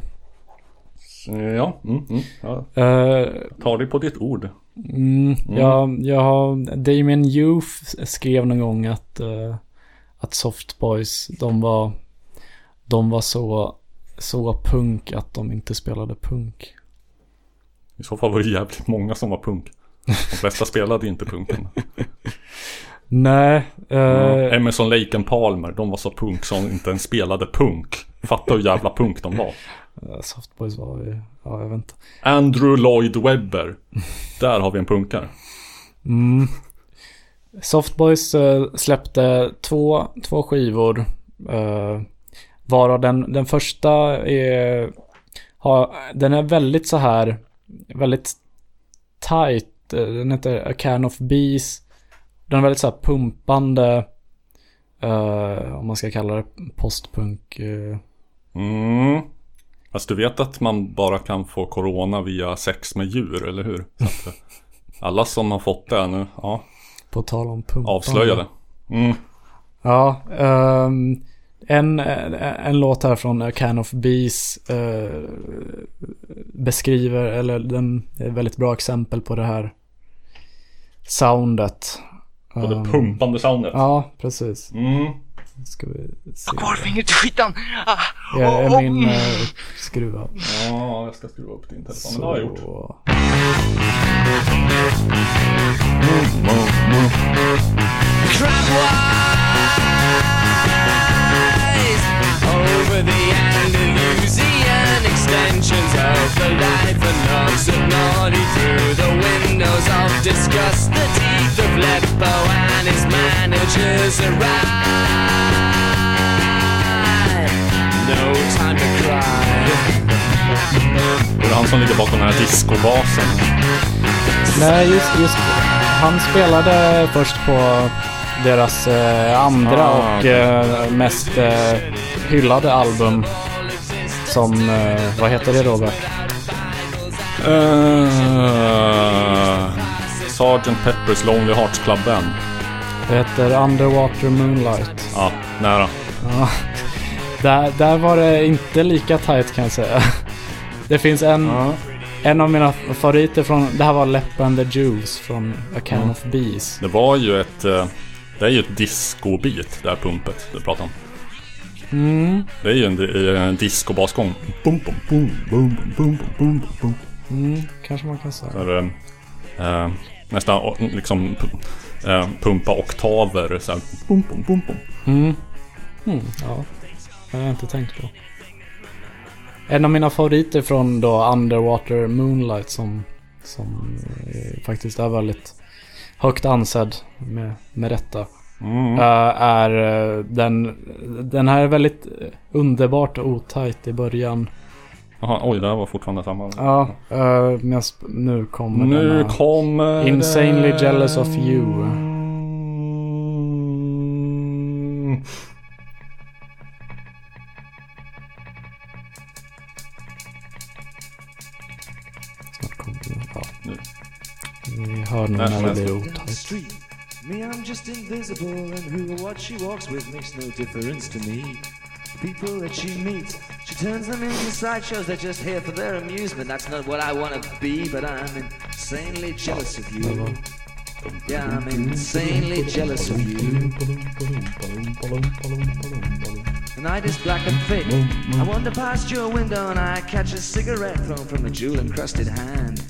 Ja, mm, mm, ja. Eh, Ta dig på ditt ord. Mm, Jag, jag har, Damien Youth skrev någon gång att, eh, att Soft Boys, de var, de var så, så punk att de inte spelade punk. I så fall var det jävligt många som var punk. De flesta spelade inte punken. *laughs* Nej, eh, Ja. Emerson Lake and Palmer, de var så punk som inte ens spelade punk. Fatta hur jävla punk de var. Eh, Soft Boys var ju, ja jag vet inte. Andrew Lloyd Webber. *laughs* Där har vi en punkare. Mm. Soft Boys eh, släppte två, två skivor. Uh, varav den, den första är, har, den är väldigt så här, väldigt tight. Eh, Den heter A Can of Bees. Den är väldigt så här pumpande, eh, om man ska kalla det postpunk. eh. Mm. Fast du vet att man bara kan få corona via sex med djur, eller hur? Att, eh, alla som har fått det nu, ja, på tal om pumpande. avslöjade. Mm. Ja, ehm, en, en, låt här från A Can of Bees eh, beskriver, eller den är ett väldigt bra exempel på det här soundet. Och det Ehm, pumpande soundet. Ja, precis. Mm. Ska vi se. Kvar fingret i skitan! Ah. Ja, är min eh, skruvad. Ja, jag ska skruva upp din telefon. Men det har jag gjort. Här discobasen. Nej, just, just Han spelade först på deras eh, andra Ah, och eh, mest eh, hyllade album. Som, eh, vad heter det Robert? Uh, Sgt. Pepper's Lonely Hearts Club Band. Det heter Underwater Moonlight. Ja, nära. Ja. Där, där var det inte lika tight kan jag säga. Det finns en, Ja. En av mina favoriter från, det här var Lepp and the Juice från A Can of Bees. Det var ju ett... eh, Det är ju ett disco-beat, det här pumpet du pratar om. Mm, Det är ju en, en disco-basgång. Bum, bum, bum, bum, bum, bum, bum, bum. mm, kanske man kan säga. Så det, eh, nästan liksom eh, pumpa oktaver. Så här, bum, bum, bum, bum. Mm. Mm, ja, det har jag inte tänkt på. En av mina favoriter från då Underwater Moonlight som, som eh, faktiskt är väldigt högt ansedd med, med rätta. Mm. eh, är eh, den, den här är väldigt underbart otajt i början. Jaha, oj, det här var fortfarande samma. Ja, men nu kommer Nu denna. kommer Insanely det- jealous of you. Snart Mm, Ni hör nu Nej, när det men- the street. Me, I'm just invisible, and who or what she walks with makes no difference to me. The people that she meets, she turns them into sideshows. They're just here for their amusement. That's not what I want to be, but I'm insanely jealous of you. Yeah, I'm insanely jealous of you. The night is black and thick. I wander past your window and I catch a cigarette thrown from a jewel encrusted hand.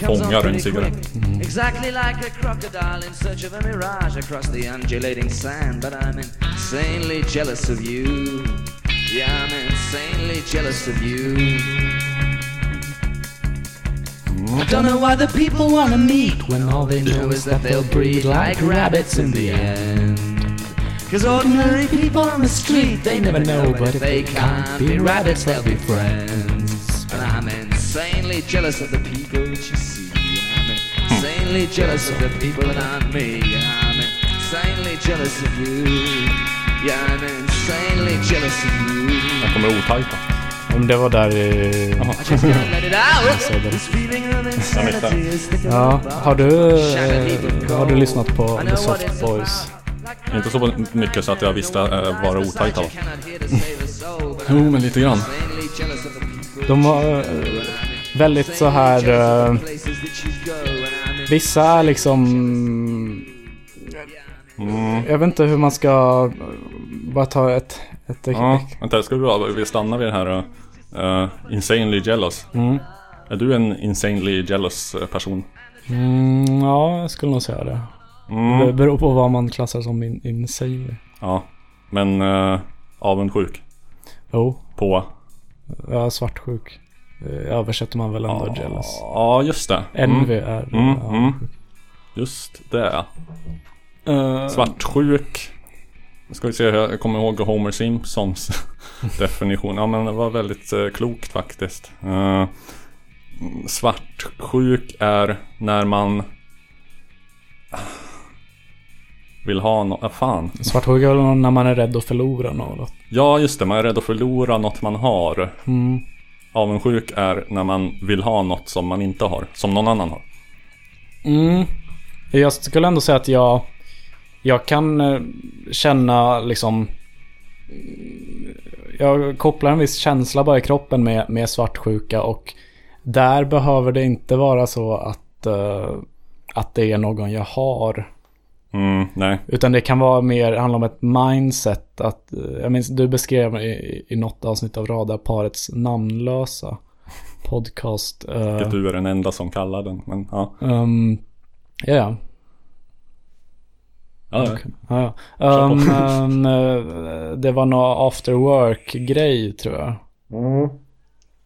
It comes on Fångar en cigarett. quick, mm. exactly like a crocodile in search of a mirage across the undulating sand. But I'm insanely jealous of you. Yeah, I'm insanely jealous of you. I don't know why the people wanna meet when all they know is that they'll breed like rabbits in the end. Cause ordinary people on the street, they never know, but if they can't be rabbits, they'll be friends. And I'm insanely jealous of the people that you see. I'm insanely jealous of the people that aren't me. I'm insanely jealous of you. Yeah, I'm insanely jealous of you. Den kommer otajta. Om det var där i... I thicker Ja, har du, eh, har du lyssnat på The Soft Boys? Inte så mycket så att jag visste eh, vad det otajta var. Jo, men lite grann. De var eh, väldigt så här... eh, vissa är liksom... Mm. Jag vet inte hur man ska... Bara ta ett... ett Ja, vänta, ska vi, bara- vi stanna vid den här uh, Insanely jealous. Mm. Är du en insanely jealous eh, person? Mm, ja, jag skulle nog säga det. Mm. Det beror på vad man klassar som in, insane. Ja, men uh, avundsjuk Jo, på... ja, svartsjuk. Eh, Översätter man väl ändå jealous. Ja, just det. Envy är Mm, ja, mm. Just det. Eh, Svartsjuk. Nu ska vi se, jag kommer ihåg Homer Simpsons *laughs* definition. Ja men det var väldigt eh, klokt faktiskt. Eh, svartsjuk är när man vill ha något, ah, fan. Svartsjuk är när man är rädd att förlora något. Ja just det, man är rädd att förlora något man har. Mm. Avundsjuk är när man vill ha något som man inte har, som någon annan har. Mm. Jag skulle ändå säga att jag, jag kan eh, känna liksom... Jag kopplar en viss känsla bara i kroppen med, med svartsjuka och där behöver det inte vara så att, uh, att det är någon jag har. Mm, nej. Utan det kan vara mer, handla om ett mindset. Att, eh, jag minns, du beskrev i, i något avsnitt av Radarparets namnlösa podcast. *laughs* eh, Vilket du är den enda som kallar den. Men ja. Um, ja, ja. ja, ja. Ja. Um, um, eh, det var någon after work-grej tror jag.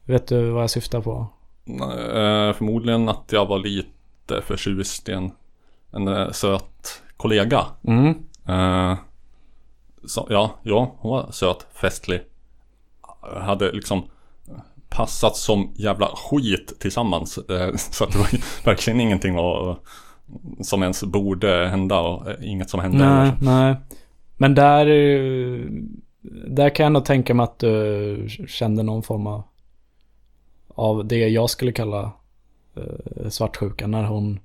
Vet du vad jag syftar på? Eh, förmodligen att jag var lite förtjust i en, en eh, söt kollega. Mm. Eh, så, ja, ja, hon var söt, festlig. Hade liksom passat som jävla skit tillsammans. Eh, så att det var *laughs* verkligen ingenting att, som ens borde hända och eh, inget som hände. Nej, nej. Men där, eh, där kan jag ändå tänka mig att du kände någon form av, av det jag skulle kalla eh, svartsjuka. När hon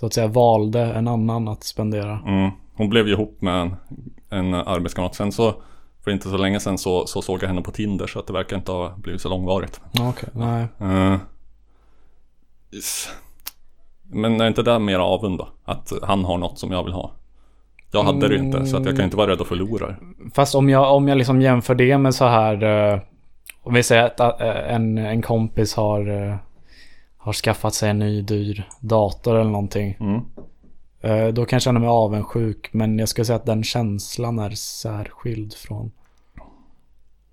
så att säga valde en annan att spendera. Mm. Hon blev ju ihop med en, en arbetskamrat. Sen så, för inte så länge sedan så, så såg jag henne på Tinder så att det verkar inte ha blivit så långvarigt. Okej, nej. Eh, s- men är inte det mer avund då? Att han har något som jag vill ha? Jag hade det inte så att jag kan inte vara rädd att förlora. Fast om jag, om jag liksom jämför det med så här eh, Om vi säger att eh, en, en kompis har Har skaffat sig en ny dyr dator eller någonting Mm. eh, Då kan jag känna mig avundsjuk Men jag skulle säga att den känslan är särskild från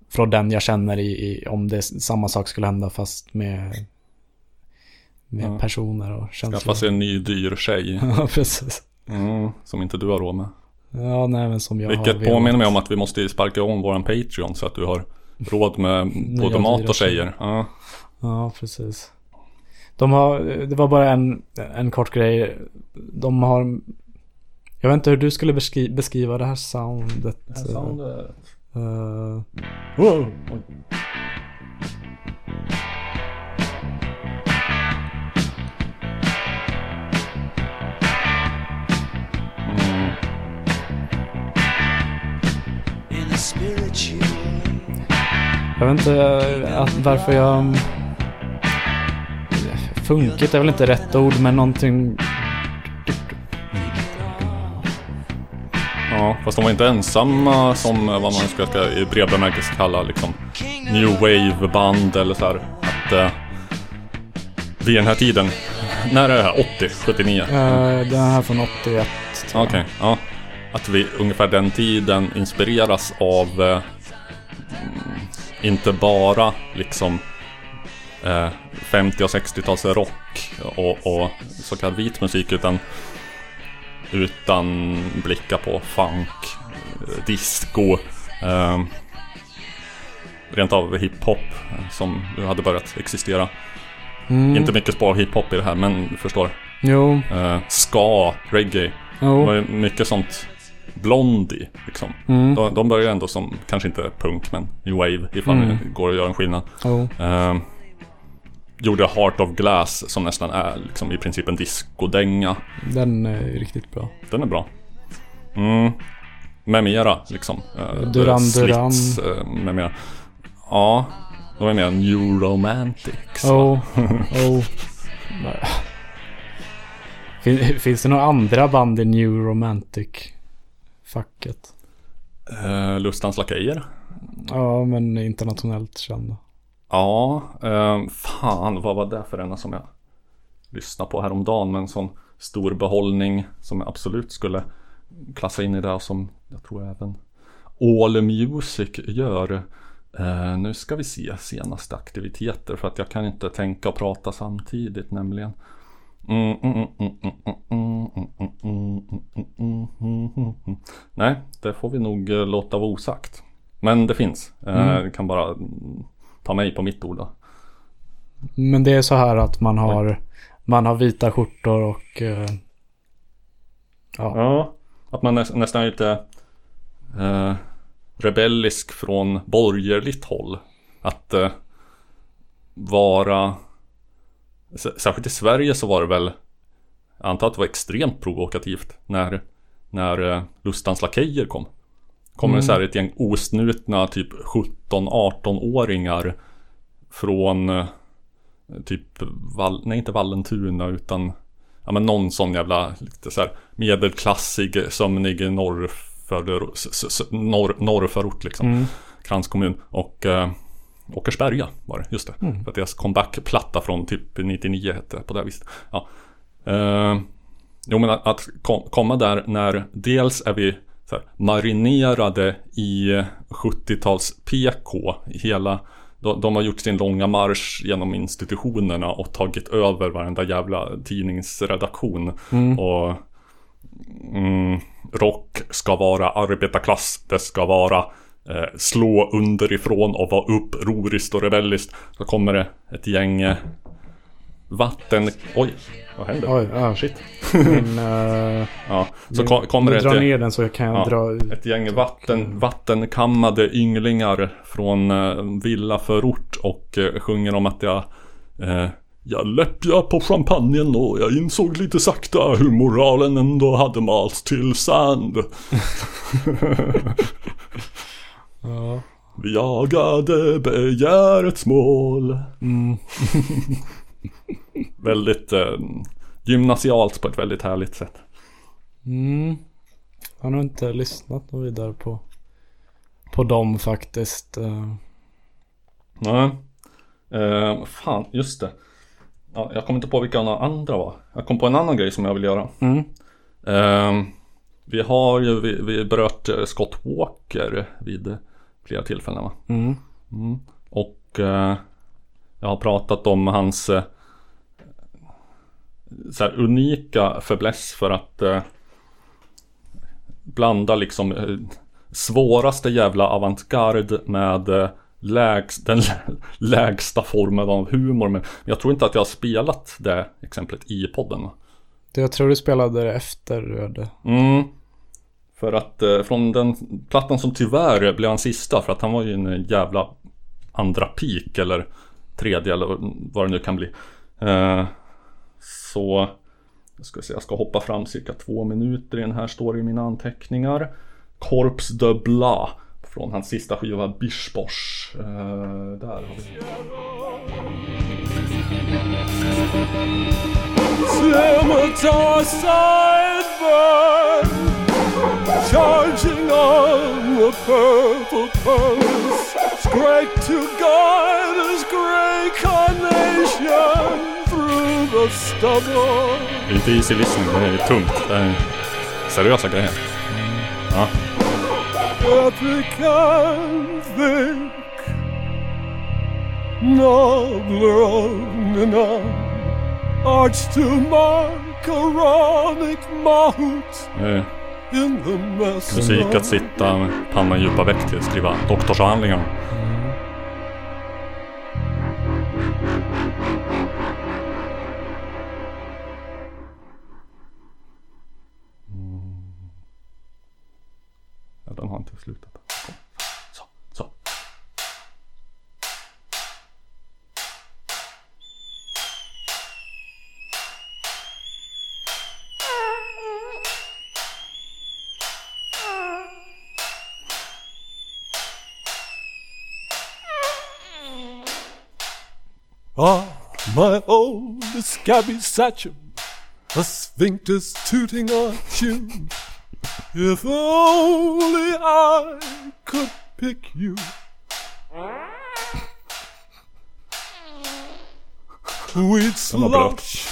Från den jag känner i, i om det samma sak skulle hända fast med Med Ja. personer och känslor Skaffa sig en ny dyr tjej. *laughs* Ja precis Mm, som inte du har råd med. Ja nej men som jag har Vilket velat. påminner mig om att vi måste sparka om våran Patreon så att du har råd med *laughs* både mat och tjejer. tjejer. Ja. Ja, precis. De har, det var bara en, en kort grej. De har, jag vet inte hur du skulle beskri, beskriva det här soundet. Eh, Wow. Mm. In a spiritual jag vet inte eh, att, varför jag... funkigt är väl inte rätt ord, men någonting... Ja, fast de var inte ensamma som vad man ska, ska i bred bemärkelse kalla liksom New Wave-band eller så här. Att eh, vid den här tiden, när är det här? 80? 79? Uh, den här från 81. tror jag. Okej, ja. Att vi ungefär den tiden inspireras av eh, mm, inte bara liksom eh, 50 och 60-tals rock och, och så kallad vit musik utan utan blicka på funk, eh, disco, eh, rent av hiphop eh, som hade börjat existera. Mm. Inte mycket spår av hiphop i det här men du förstår. Jo, Eh, ska, reggae. Det jo. var ju mycket sånt Blondie liksom. Mm. De, de börjar ändå som, kanske inte punk men new wave ifall Mm. det går att göra en skillnad. Jo. Eh, gjorde Heart of Glass som nästan är liksom i princip en discodänga. Den är riktigt bra. Den är bra. Mm. Med mera liksom. Eh, Duran Slits, eh, med mera. Ja, de är mer new romantics. Oh, *laughs* oh. Fin, finns det några andra band i New Romantic-facket? Eh, Lustans Lakejer. Ja, men internationellt kända. Ja, eh, fan vad var det för ena som jag lyssnade på häromdagen med en sån stor behållning som jag absolut skulle klassa in i det som jag tror även All Music gör. Eh, nu ska vi se senaste aktiviteter för att jag kan inte tänka och prata samtidigt nämligen. Nej, det får vi nog låta vara osagt. Men det finns. Mm. Eh, kan bara ta mig på mitt ord då. Men det är så här att man har, man har vita skjortor och... eh, ja. Ja, att man nä, nästan är lite eh, rebellisk från borgerligt håll. Att eh, vara, särskilt i Sverige så var det väl, jag antar att det var extremt provokativt när, när eh, Lustans Lakejer kom. Kommer det så här ett gäng osnutna typ 17-18-åringar från eh, typ, Val, nej inte Vallentuna utan Ja men någon sån jävla lite så här medelklassig, sömnig s- norr, norrförort liksom. Mm. Kranskommun. Och eh, Åkersberga var det, just det. Mm. För att deras comebackplatta från typ 99 hette på det viset. Ja. Eh, jo men att, att kom, komma där när dels är vi här, marinerade i 70-tals PK. Hela, de, de har gjort sin långa marsch genom institutionerna och tagit över varenda jävla tidningsredaktion. Mm. Och mm, rock ska vara arbetarklass. Det ska vara eh, slå underifrån och vara upproriskt och rebelliskt. Så kommer det ett gäng eh, vatten... Oj, vad händer? Oj, ja. Shit. *laughs* Men, eh, Ja, så nu- kom, kommer nu det dra ett, ner den så kan jag Ja, dra ut. ett gäng vatten, vattenkammade ynglingar från eh, villaförort och eh, sjunger om att jag eh, jag läppja på champagnen och jag insåg lite sakta hur moralen ändå hade malts till sand. *laughs* Ja. Vi jagade begärets mål. Mm. *laughs* Väldigt eh, gymnasialt på ett väldigt härligt sätt. Mm. Jag har nog inte lyssnat något vidare på, på dem faktiskt. eh. Nej. Eh, fan, just det. Ja, jag kommer inte på vilka några andra var. Jag kom på en annan grej som jag vill göra. Mm. Eh, vi har ju, vi, vi berört eh, Scott Walker vid flera tillfällen va? Mm. Mm. Och eh, jag har pratat om hans eh, så här, unika fäbless för att eh, blanda liksom eh, svåraste jävla avantgarde med eh, lägst, den lä- *laughs* lägsta formen av humor. Men jag tror inte att jag har spelat det exemplet i podden. jag tror du spelade det efter Röde. Mm. För att eh, från den plattan som tyvärr blev han sista för att han var ju en jävla andra peak eller tredje eller vad det nu kan bli. Eh, så jag ska, se, jag ska hoppa fram cirka två minuter i den här står i mina anteckningar. Corps de Bla från hans sista skiva Bischbosch. Eh, där har vi. Scimitar sideburn Charging on the purple pulse Straight to guide his grey carnation det är inte easy listening, det är tungt. Det är seriösa grejer. Ja. Epic and think Nobler enough Arch to macaronic mouth Det är In the mess musik att sitta med pannan djupa väck till skriva doktorsavhandlingar. My old scabby sachem, a sphincter's tooting on tune. If only I could pick you. We'd Den var blöt. slouch,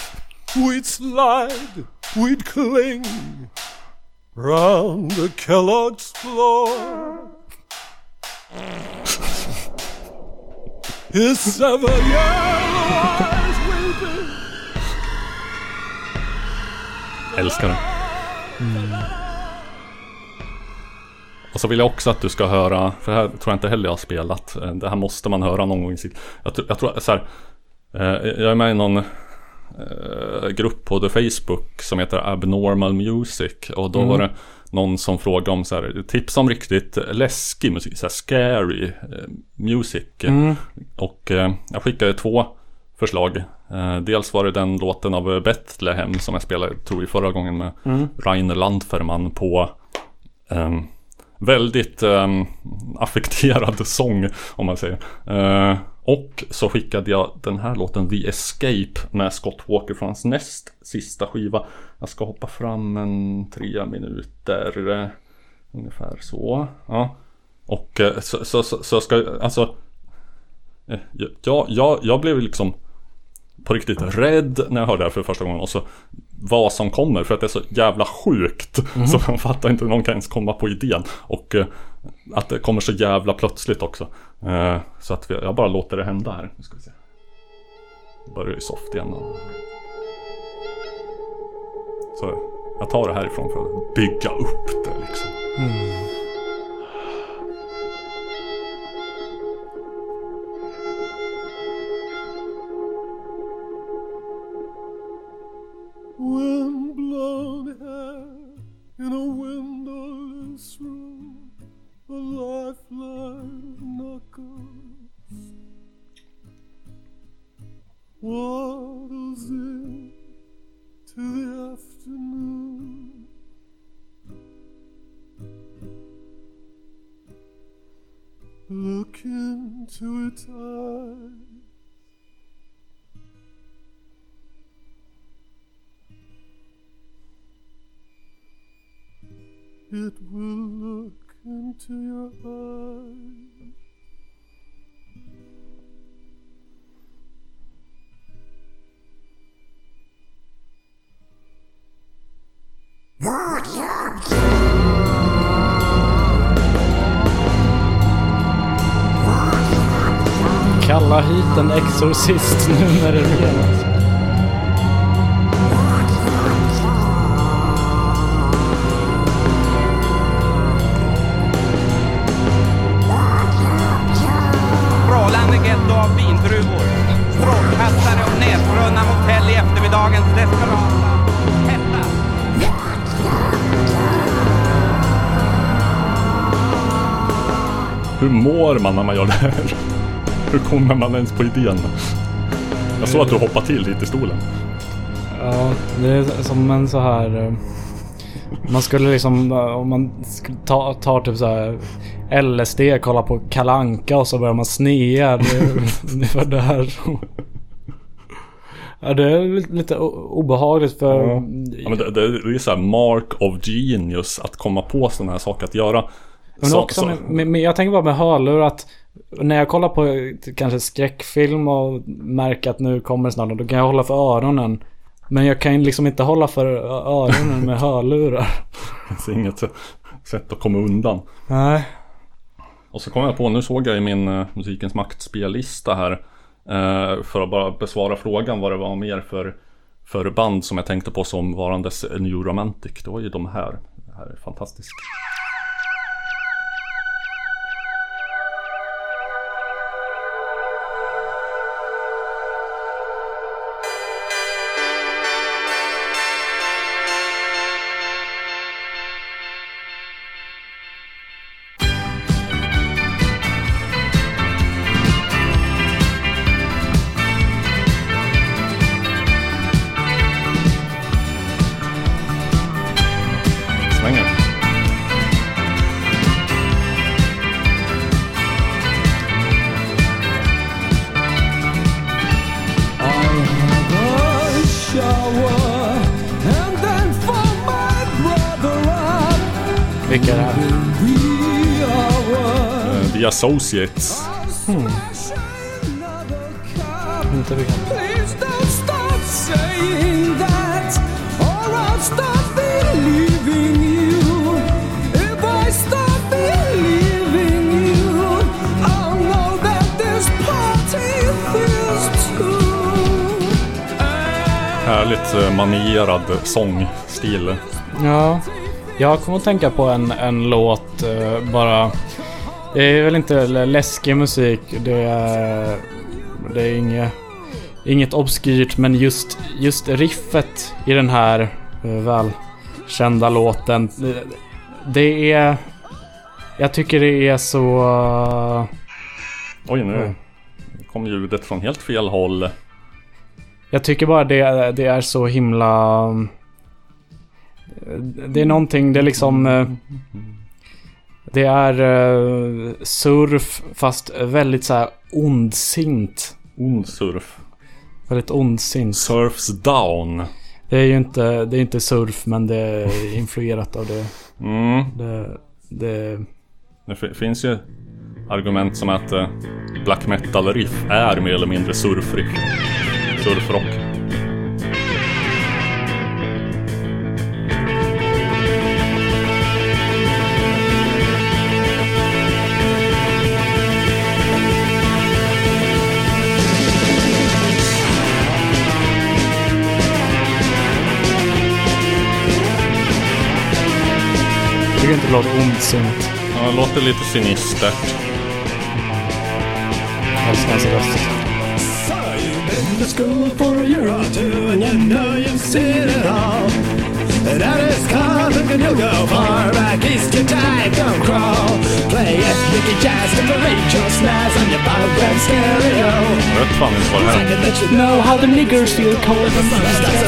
we'd slide, we'd cling round the Kellogg's floor. His seven yellow Älskar den. Och så vill jag också att du ska höra, för det här tror jag inte heller jag har spelat. Eh, Det här måste man höra någon gång i sitt... Jag, tror- jag tror så här, eh, Jag är med i någon eh, grupp på The Facebook som heter Abnormal Music. Och då Mm. var det någon som frågade om så här, tips om riktigt läskig musik, så här scary music. Mm. Och jag skickade två förslag. Eh, dels var det den låten av Bethlehem som jag spelade, tror jag, förra gången med Mm. Rainer Landferman på ehm, väldigt um, affekterad *laughs* sång om man säger. Eh, och så skickade jag den här låten The Escape med Scott Walker från hans näst sista skiva. Jag ska hoppa fram en tre minuter. eh, ungefär så. Ja. Och så, så, så, så ska alltså jag, jag, jag blev liksom på riktigt rädd när jag hörde det här för första gången och så vad som kommer för att det är så jävla sjukt. Så man fattar inte hur någon kan ens komma på idén. Och eh, att det kommer så jävla plötsligt också. Eh, så att vi, jag bara låter det hända här. Nu ska vi se. Det börjar ju soft igen. Och... Så jag tar det härifrån för att bygga upp det liksom. Windblown hair in a windowless room, a lifeline of knuckles. What is in to It will look into your eyes. Kalla hit en exorcist nu när det renas. Hur mår man när man gör det här? *laughs* Hur kommer man ens på idén? Jag såg att du hoppade till lite i stolen. Ja, det är som en så här... eh, Man skulle liksom, eh, om man sk- ta, tar typ så här LSD, kollar på Kalanka och så börjar man snea. Det, *laughs* det var där som... Ja, det är li- lite obehagligt för... Ja, men det, det, det är så här mark of genius att komma på sådana här saker att göra. Men Så- också så- med, med, jag tänker bara med hörlurar att när jag kollar på kanske skräckfilm och märker att nu kommer det snart, då kan jag hålla för öronen. Men jag kan liksom inte hålla för öronen med *laughs* hörlurar. Det finns inget sätt att komma undan. Nej. Och så kom jag på, nu såg jag i min uh, Musikens Makt-spellista här eh, För att bara besvara frågan vad det var mer för För band som jag tänkte på som varandes New Romantic Det var ju de här Det här är fantastiskt this party feels too. Härligt eh, manierad sångstil Ja. Jag kommer att tänka på en, en låt eh, bara. Det är väl inte läskig musik. Det är, det är inget, inget obskyrt men just, just riffet i den här eh, välkända låten. Det, är... Jag tycker det är så... Oj nu kom ljudet från helt fel håll Jag tycker bara det, det är så himla... Det är någonting, det är liksom... Det är eh, surf fast väldigt så här ondsint. Ond surf Väldigt ondsint. Surfs down Det är ju inte, det är inte surf men det är *laughs* influerat av det. mm. Det, det Det fi- finns ju argument som att eh, black metal riff är mer eller mindre surfriff. Surfrock. Tycker inte det låter ondsint. Ja, det låter lite sinistert. Jag älskar hans röst. to school for a year or two, and you know you've seen it all. That is Carlton, and you'll go far back east, your time don't crawl. Play ethnic jazz to parade your snares on your program stereo. Jag vet fan inte vad det här you Know how the niggers feel cold and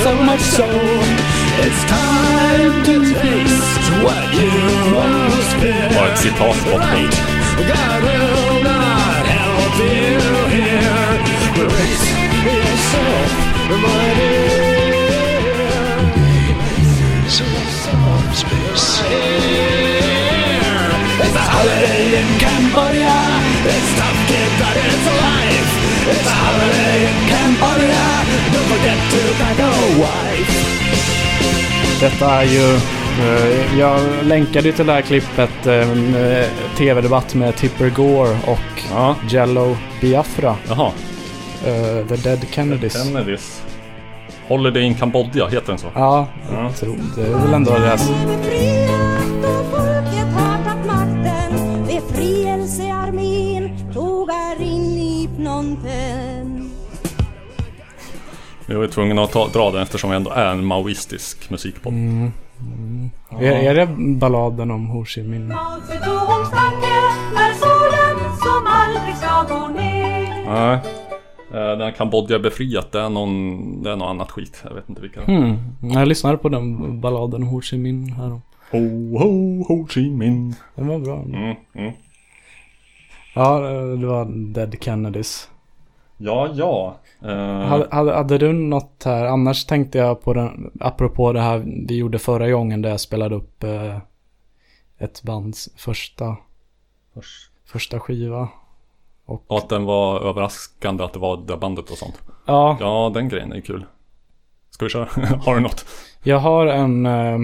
so much so. It's time to taste what you most fear. Bara ett citat på Right. God will not help you here. Brace yourself, my dear. It's a holiday in Cambodia. It's tough, kid, but it's life. It's a holiday in Cambodia. Don't forget to pack a wife. Detta är ju... eh, jag länkade till det här klippet, eh, eh, tv-debatt med Tipper Gore och Ja, Jello Biafra. jaha. The Dead Kennedys. Kennedys. Holiday in Kambodja, heter den så? Ja, Ja. det är väl ändå det. Vi var ju tvungna att ta, dra den eftersom vi ändå är en maoistisk musikpodd. Mm. Är, är det balladen om Ho Chi Minh? Nej. Eh, Den här Kambodja befriat, det är någon, det är något annat skit. Jag vet inte vilka. Hmm. Jag lyssnade på den balladen om Ho Chi Minh här. Ho, ho, ho chi minh. Den var bra. Mm, mm. Ja, det var Dead Kennedys. Ja, ja. Eh, Hade, hade, du något här? Annars tänkte jag på den, apropå det här vi gjorde förra gången där jag spelade upp eh, ett bands första, Först. första skiva. Och, Och att den var överraskande att det var det bandet och sånt. ja, Ja, den grejen är kul. Ska vi köra? *laughs* Har du något? jag har en, eh,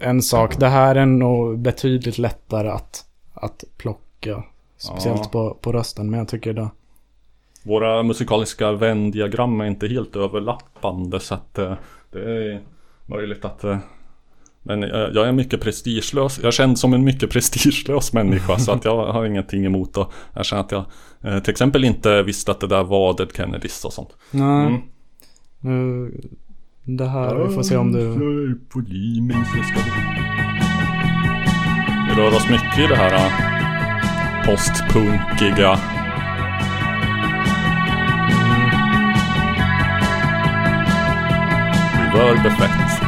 en sak. Det här är nog betydligt lättare att, att plocka. Speciellt Ja. på, på rösten. Men jag tycker det. Våra musikaliska vändiagram är inte helt överlappande så att eh, det är möjligt att eh, men eh, jag är mycket prestigelös. Jag känner som en mycket *laughs* prestigelös människa så att jag har ingenting emot att erkänna att jag till exempel inte visste att det där var Dead Kennedys och sånt. Nej. Mm. Nu, det här, vi får se om du... Vi... Rör oss mycket i det här postpunkiga Reverb effekt.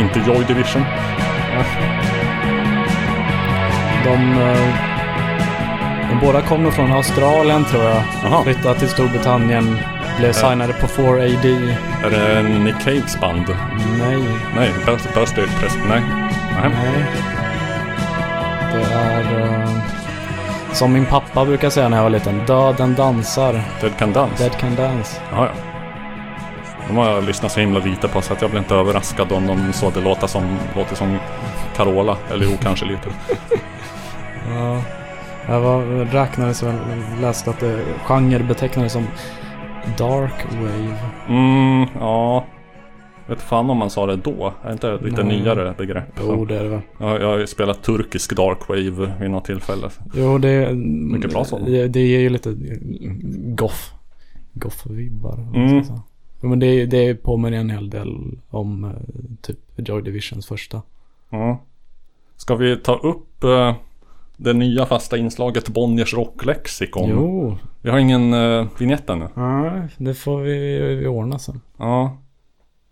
Inte Joy Division. De, eh, de båda kommer från Australien tror jag. Jaha. Flyttade till Storbritannien. Blev signade på 4AD. Är det Nick Caves band? Nej, Nej, Birthday Press. Nej. Nej. nej. Det är... eh, som min pappa brukar säga när jag var liten. Döden dansar. Dead Can Dance. Dead can dance. Ja, ja. De har jag lyssnat så himla lite på så att jag blir inte överraskad om de så det låter som, låter som Carola. Eller jo, kanske lite. *laughs* Ja. Jag var, räknades väl, läste att det genre betecknades som Dark Wave. Mm, ja. Vet fan om man sa det då. Är inte det lite Nej. nyare begrepp? Jo, det är det väl. Ja, jag har spelat turkisk dark wave vid något tillfälle. Jo, det... Mycket bra så. Det, det ger ju lite goff. Goff-vibbar. Mm. Jo, Men det, det påminner en hel del om eh, typ Joy Divisions första. Ja. Ska vi ta upp eh, det nya fasta inslaget Bonniers rocklexikon? Jo. Vi har ingen uh, vignett ännu. Nej, det får vi, vi ordna sen. Ja.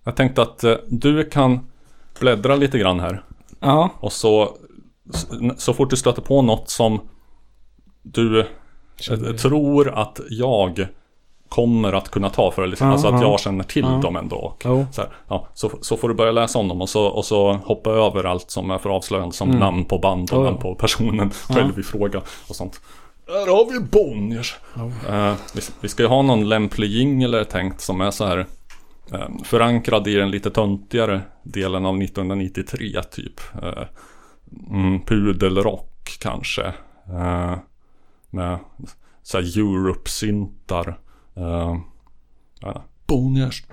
Jag tänkte att eh, du kan bläddra lite grann här. Ja. Och så, så fort du stöter på något som du eh, tror att jag kommer att kunna ta för liksom, Ja, alltså att ja. jag känner till Ja. dem ändå. Och Jo. så, här, ja, så, så får du börja läsa om dem och så, och så hoppa över allt som är för avslöjande som Mm. namn på band och ja. namn på personen Ja. själv i fråga och sånt. Där har vi Bonniers! Eh, vi, vi ska ju ha någon lämplig jingle tänkt som är så här eh, förankrad i den lite töntigare delen av 1993 typ. Eh, mm, pudelrock kanske. Med så här Europe-syntar. Eh, ja. Bonniers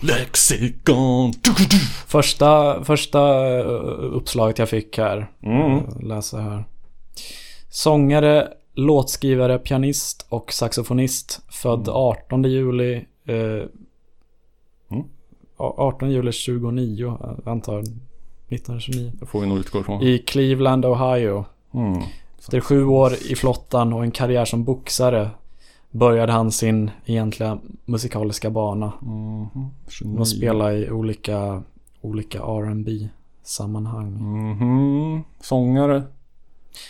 lexikon. Första, första eh, uppslaget jag fick här. Mm. Eh, Läsa här. Sångare, låtskrivare, pianist och saxofonist. Född 18 juli. Eh, Mm. 18 juli 29 eh, antar jag. 1929. Det får vi nog utgå ifrån. I Cleveland, Ohio. Mm. Efter sju år i flottan och en karriär som boxare började han sin egentliga musikaliska bana. Mhm. Och 29. spela i olika, olika R&B sammanhang. Mhm. Sångare.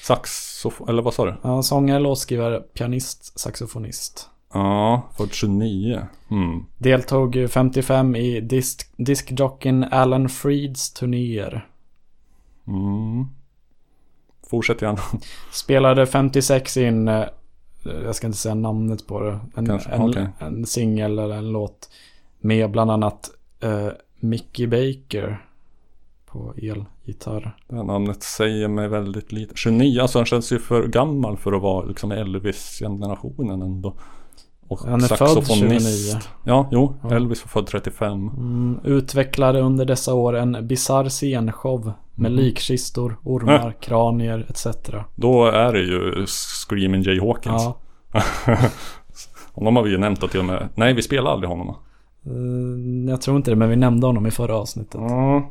Saxofon, eller vad sa du? Ja, sångare, låtskrivare, pianist, saxofonist. Ja, född 29. Mm. Deltog ju 55 i disk, diskjockeyn Alan Freeds turnéer. Mm. Fortsätt gärna. Spelade 56 in, jag ska inte säga namnet på det, en, Kanske, en, okej. en singel eller en låt. Med bland annat eh, Mickey Baker på elgitarr. Det här namnet säger mig väldigt lite. 29, alltså han känns ju för gammal för att vara liksom Elvis-generationen ändå. Och Han är född 29. Ja, jo. Ja. Elvis var född 35. Mm, utvecklade under dessa år en bisarr scenshow med Mhm. likkistor, ormar, Äh. kranier etc. Då är det ju Screaming Jay Hawkins. Ja. *laughs* Honom har vi ju nämnt och till och med. Nej, vi spelar aldrig honom. Eh, jag tror inte det, men vi nämnde honom i förra avsnittet. Ja.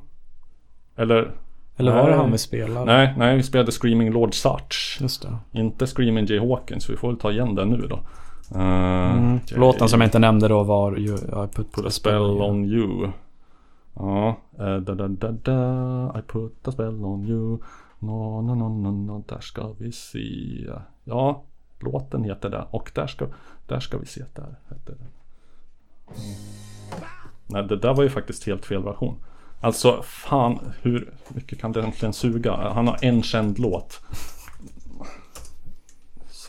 Eller, Eller var det Nej. han vi spelade? Nej, nej, vi spelade Screaming Lord Such. Just det. Inte Screaming Jay Hawkins, vi får väl ta igen den nu då. Uh, Mm. Låten som jag inte nämnde då var ju I put, Put a spell on you. Ja, eh, da, da, da, da, I put a spell on you. No, no, no, no, no, där ska vi se. Ja, låten heter det. Och där ska, där ska vi se, där heter det. Mm. Nej, det där var ju faktiskt helt fel version. Alltså, fan, hur mycket kan det egentligen suga? Han har en känd låt.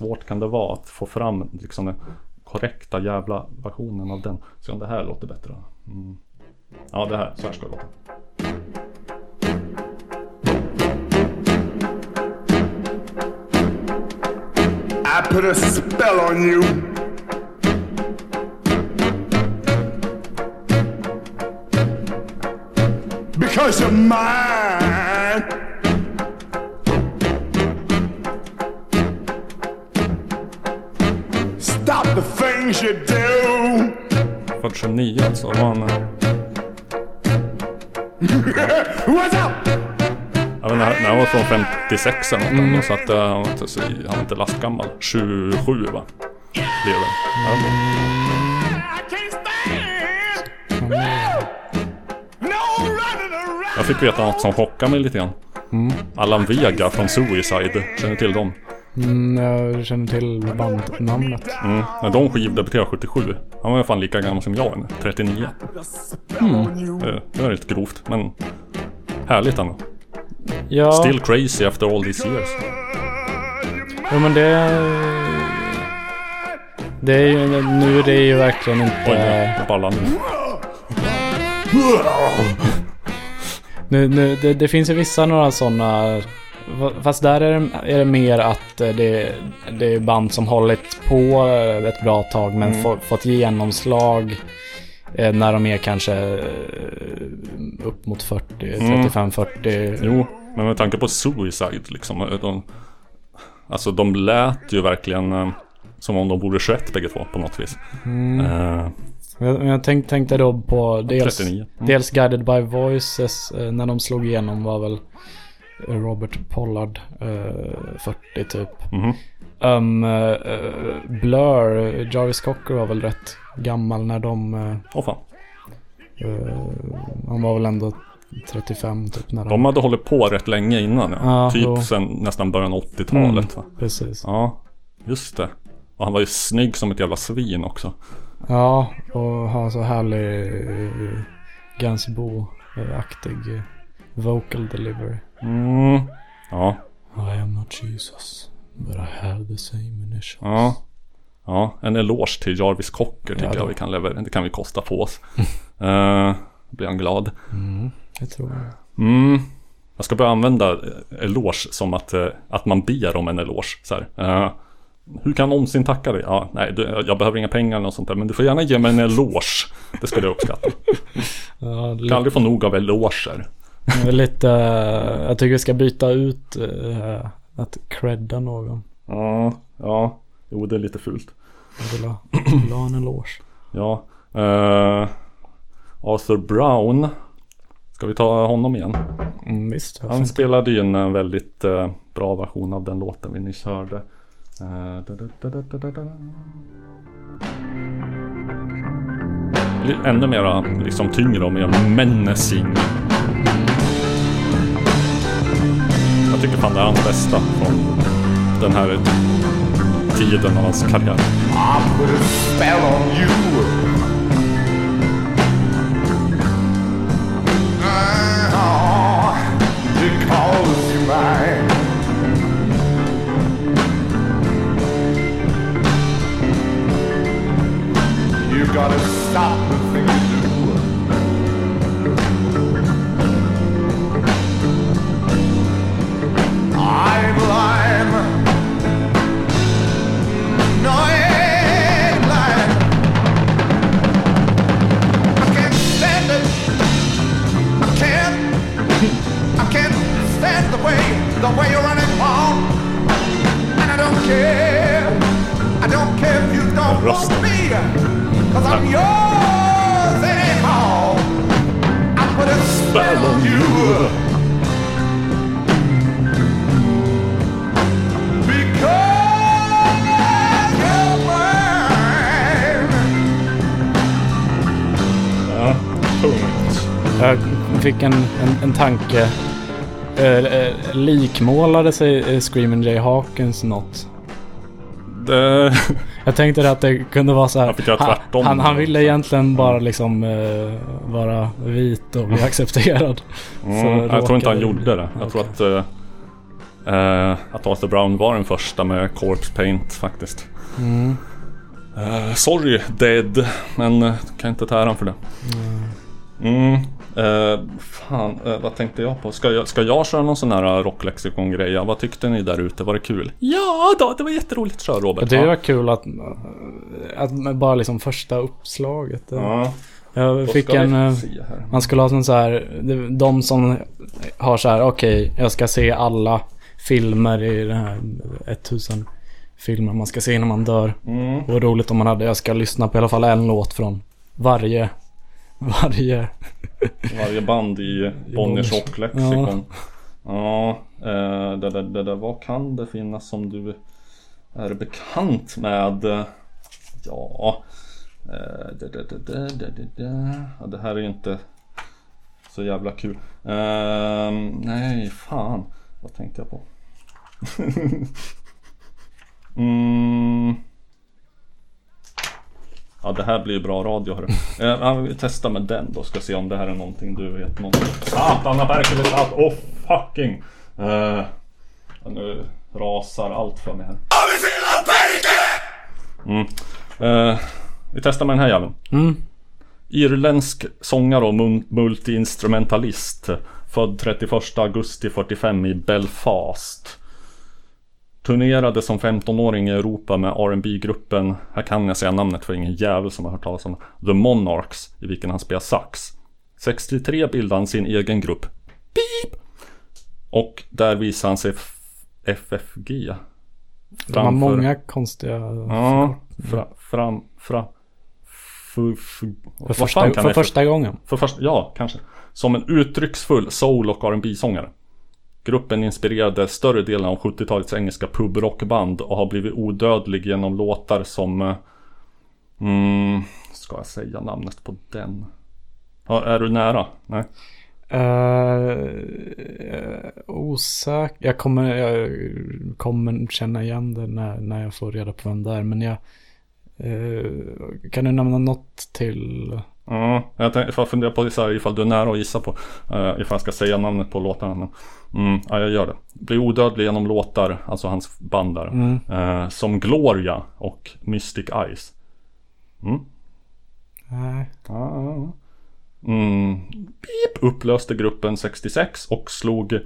Svårt kan det vara att få fram liksom den korrekta jävla versionen av den. Se om det här låter bättre. Mm. Ja, det här. Så här ska det låta. I put a spell on you. Because you're mine. Stop the things you do. Född 29 alltså. Var han, *laughs* What's up? jag vet inte, han var från 56 eller något ändå, Så att han var inte, han var inte lastgammal. 27 va? Lever. Ja. Jag fick veta något som chockade mig lite grann. Mm. Allan Vega från Suicide. Känner du till dem? Mm, jag känner till bandnamnet. Mm. När de skivdebuterade 77. Han var fan lika gammal som jag nu. 39. Mm. Det, det är lite grovt men härligt ändå. Ja. Still crazy after all these years. Jo men det... Det är ju, nu är det ju verkligen inte... Oj, jag ballar nu. Nu, nu, det, det finns ju vissa några sådana... Fast där är det, är det mer att eh, det, det är band som hållit på eh, ett bra tag men Mm. få, fått genomslag eh, när de är kanske upp mot 40, Mm. 35-40. Jo, men med tanke på Suicide liksom. De, alltså de lät ju verkligen eh, som om de vore 21 bägge två på något vis. Mm. Eh, Jag, jag tänk, tänkte då på dels, 39. Mm. dels Guided by Voices eh, när de slog igenom var väl Robert Pollard eh, 40 typ. Mhm. Um, eh, eh, Blur, eh, Jarvis Cocker var väl rätt gammal när de... Uh, Åh fan. han var väl ändå 35 typ när de... De hade hållit på rätt länge innan. Ja. Ja, typ jo. sen nästan början av 80-talet. va? Mm, precis. Ja, just det. Och han var ju snygg som ett jävla svin också. Ja, och ha så härlig Gainsbourg-aktig eh, vocal delivery. Mm. Ja. I am not Jesus, but I have the same initials. Ja. Ja, en eloge till Jarvis Cocker tycker Ja, jag vi kan leverera. Det kan vi kosta på oss. *laughs* uh, blir han glad. Mm, jag tror det. Mm. Jag ska börja använda eh, eloge som att, eh, att man ber om en eloge. Så. Eh, hur kan jag någonsin tacka dig? Ja, nej, du, jag behöver inga pengar eller något sånt där. Men du får gärna ge mig en eloge. Det skulle jag uppskatta. *laughs* Ja, Jag kan aldrig få nog av eloger. Lite, eh, jag tycker vi ska byta ut eh, att credda någon. Ja, ja. Jo, det är lite fult. Jag vill ha, vill ha en eloge. Ja. eh, Arthur Brown. Ska vi ta honom igen? Mm, visst. Han spelade ju en väldigt eh, bra version av den låten vi nyss hörde. Da, da, da, Ännu mera liksom tyngre och mer menacing. Jag tycker fan det är hans bästa från den här tiden av hans karriär. En, en, en tanke. Eh, eh, likmålade sig eh, Screaming Jay Hawkins något? Det... *laughs* Jag tänkte att det kunde vara så här. Han fick göra tvärtom. han, han ville egentligen bara liksom eh, vara vit och bli accepterad. Mm, jag tror inte han gjorde det. Jag tror att, eh, att Arthur Brown var den första med Corpse Paint faktiskt. Mm. Eh, sorry Dead, men kan inte ta äran för det. Mm. Eh, fan, eh, vad tänkte jag på? Ska jag, ska jag köra någon sån här rocklexikon-grej? Ja, Vad tyckte ni där ute? Var det kul? Ja då, det var jätteroligt. Kör Robert. Det var kul att, att bara liksom första uppslaget. Ja. Jag fick en... eh. Man skulle ha sån så här, de som har så här, okej, jag ska se alla filmer i den här 1000 filmer man ska se innan man dör. Mm. Och roligt om man hade, jag ska lyssna på i alla fall en låt från varje, varje. Varje band i Bonniers Bonniers. rocklexikon. Ja, eh, det, det, det, det, vad kan det finnas som du är bekant med? Ja, eh, det, det, det, det, det. Ja, det här är ju inte så jävla kul. Ehm, nej, fan. Vad tänkte jag på? *laughs* mm. Ja det här blir bra radio hörru. *laughs* Eh, vi testar med den då, ska se om det här är någonting du vet någonting. Satan, perkele sat! Oh fucking! Eh, nu rasar allt för mig här. Mm. Eh, vi testar med den här jäveln. Mm. Irländsk sångare och multiinstrumentalist. Född 31 augusti 45 i Belfast. Turnerade som 15-åring i Europa med rb gruppen här kan jag säga namnet för ingen jävel som har hört talas om The Monarchs, i vilken han spelar sax. 63 bildade han sin egen grupp, Beep! Och där visar han sig FFG. De har många konstiga... Ja, fra, fram, fra, fu, fu, För vad första- för första gången? För första, ja, kanske. Som en uttrycksfull soul och rb sångare Gruppen inspirerade större delen av 70-talets engelska pubrockband och har blivit odödlig genom låtar som... Eh, mm, ska jag säga namnet på den? Ja, är du nära? Nej? Uh, osäker. Jag kommer, jag kommer känna igen det när, när jag får reda på vem det är. Men jag... Uh, kan du nämna något till? Ja, jag tänkte, jag funderar på så här, ifall du är nära att gissa på uh, ifall jag ska säga namnet på låtarna. Men, mm, ja, jag gör det. Blir odödlig genom låtar, alltså hans band där. Mm. eh, som Gloria och Mystic Eyes. Mm. Nej. Ja. Mm. Beep, upplöste gruppen 66 och slog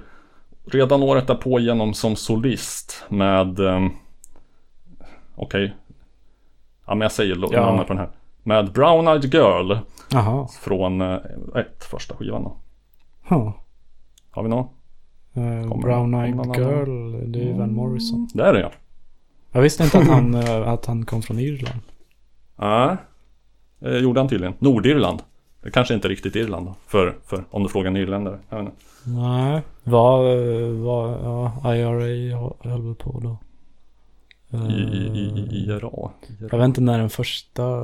redan året därpå igenom som solist med um, Okej Ja men jag säger Ja. namnet på den här Med Brown Eyed Girl Jaha. Från eh, ett första skivan då Huh. Har vi någon? Kommer- Brown Eyed? Girl, det är ju Van Morrison. Det är det ja Jag visste inte att han, eh, att han kom från Irland. Ja eh, Gjorde han tydligen Nordirland Det kanske inte riktigt Irland då För, för om du frågar en irländare Jag vet inte. Nej. Vad, vad, ja, IRA höll väl på då. I, i, i, IRA Jag vet inte när den första,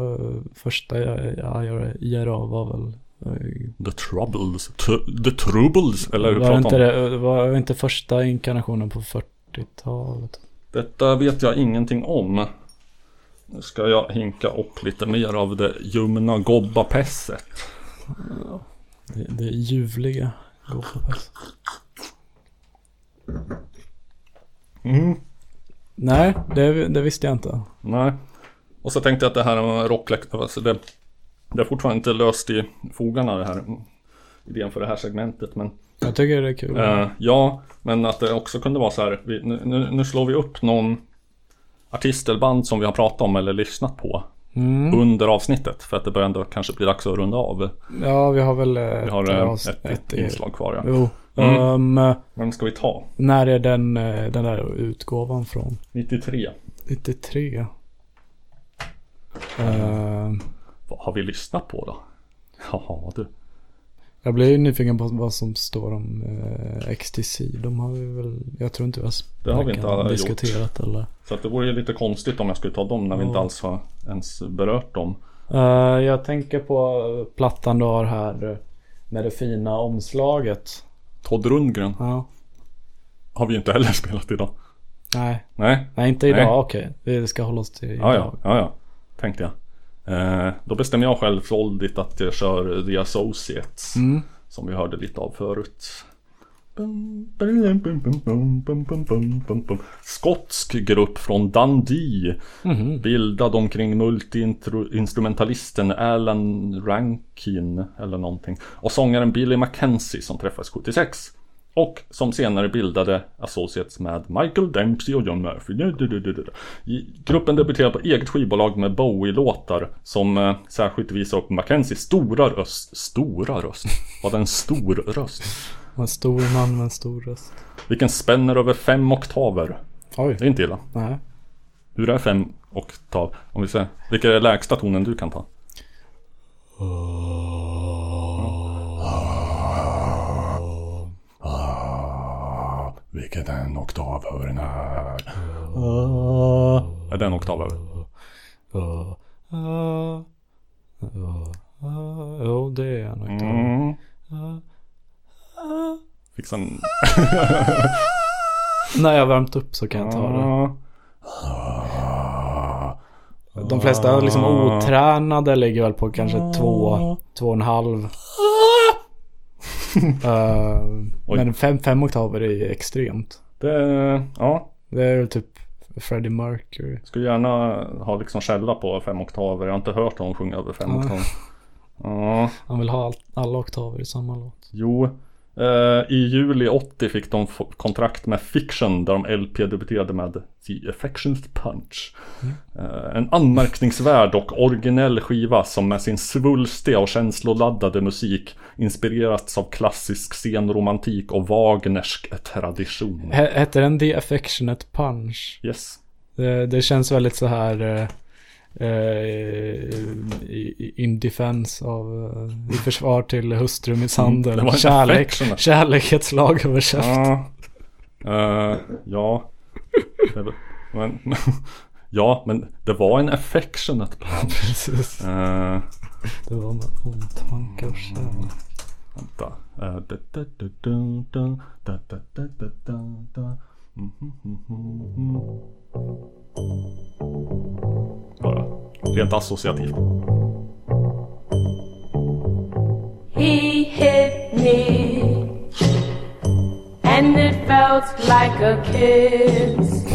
första IRA, IRA var väl. eh, The Troubles The Troubles Eller hur var, inte det, var inte första inkarnationen på 40-talet? Detta vet jag ingenting om Nu ska jag hinka upp lite mer av det ljumna gobbapässet Det, det ljuvliga. Gåpapass. mm. Nej, det, det visste jag inte. Nej Och så tänkte jag att det här med rockläkt alltså det, det är fortfarande inte löst i fogarna det här mm, Idén för det här segmentet men Jag tycker det är kul. Eh, ja, men att det också kunde vara så här. Vi, nu, nu, slår vi upp någon artist eller band som vi har pratat om eller lyssnat på. Mm. Under avsnittet. För att det börjar ändå kanske bli dags att runda av. Ja, vi har väl ett, Vi har eh, avs- ett, ett inslag kvar ja. Jo. Mm. Ehm, Vem ska vi ta? när är den, eh, den där utgåvan från? 93. 93. Ehm, Vad har vi lyssnat på då? *laughs* Jaha du. jag blir ju nyfiken på vad som står om eh, XTC. De har vi väl, jag tror inte vi har, Det har vi inte alla diskuterat gjort. eller. Så att det vore ju lite konstigt om jag skulle ta dem när vi Ja. inte alls har ens berört dem. Eh, jag tänker på plattan du har här. med det fina omslaget. Todd Rundgren Ja. har vi inte heller *laughs* spelat idag. Nej. Nej. Nej, inte idag. Nej. Okej. Vi ska hålla oss till idag. ja, ja, ja. Tänkte jag. Eh, då bestämmer jag självsvåldigt att jag kör The Associates. Mm. Som vi hörde lite av förut. Skotsk grupp från Dundee. Mhm. Bildad omkring multi-instrumentalisten Alan Rankin eller någonting. Och sångaren Billy Mackenzie som träffades 76. Och som senare bildade Associates med Michael Dempsey och John Murphy. Gruppen debuterade på eget skivbolag med Bowie-låtar som eh, särskilt visar upp Mackenzies stora röst. Stora röst? Var det en stor röst? En stor man med en stor röst. Vilken spänner över fem oktaver. Oj. Det är inte illa. Nej. Hur är fem oktav? Om vi säger, vilken är lägsta tonen du kan ta? Vilket är en oktav över den här? Är det en oktav över? Jo, det är en oktav. Mm. Uh, Fixa en... När jag har värmt upp så kan jag ta det. De flesta liksom otränade ligger väl på kanske två, två och en halv. *laughs* Oj. men fem, fem oktaver är ju extremt. Det, ja. Det är väl typ Freddie Mercury. Skulle gärna ha liksom källa på fem oktaver. Jag har inte hört honom sjunga över fem Ja. oktaver. Ja. Han vill ha all, alla oktaver i samma låt. Jo. Eh, I juli 80 fick de kontrakt med Fiction där de LP-debuterade med The Affections Punch. Eh, en anmärkningsvärd och originell skiva som med sin svulstiga och känsloladdade musik inspirerats av klassisk scenromantik och Wagnersk tradition. Hette den The Affectionate Punch? Yes. Det, det känns väldigt så här eh, Eh, in defense av, eh, i försvar till hustrumisshandel. Mm, Kärlek, kärlek ett slag över käften. Ja, uh, ja. men, *laughs* ja, men det var en affectionate punch. *laughs* Precis. Uh, det var med omtanke och kärlek. Vänta. Mm. Bara rent associativt. He hit me, and it felt like a kiss.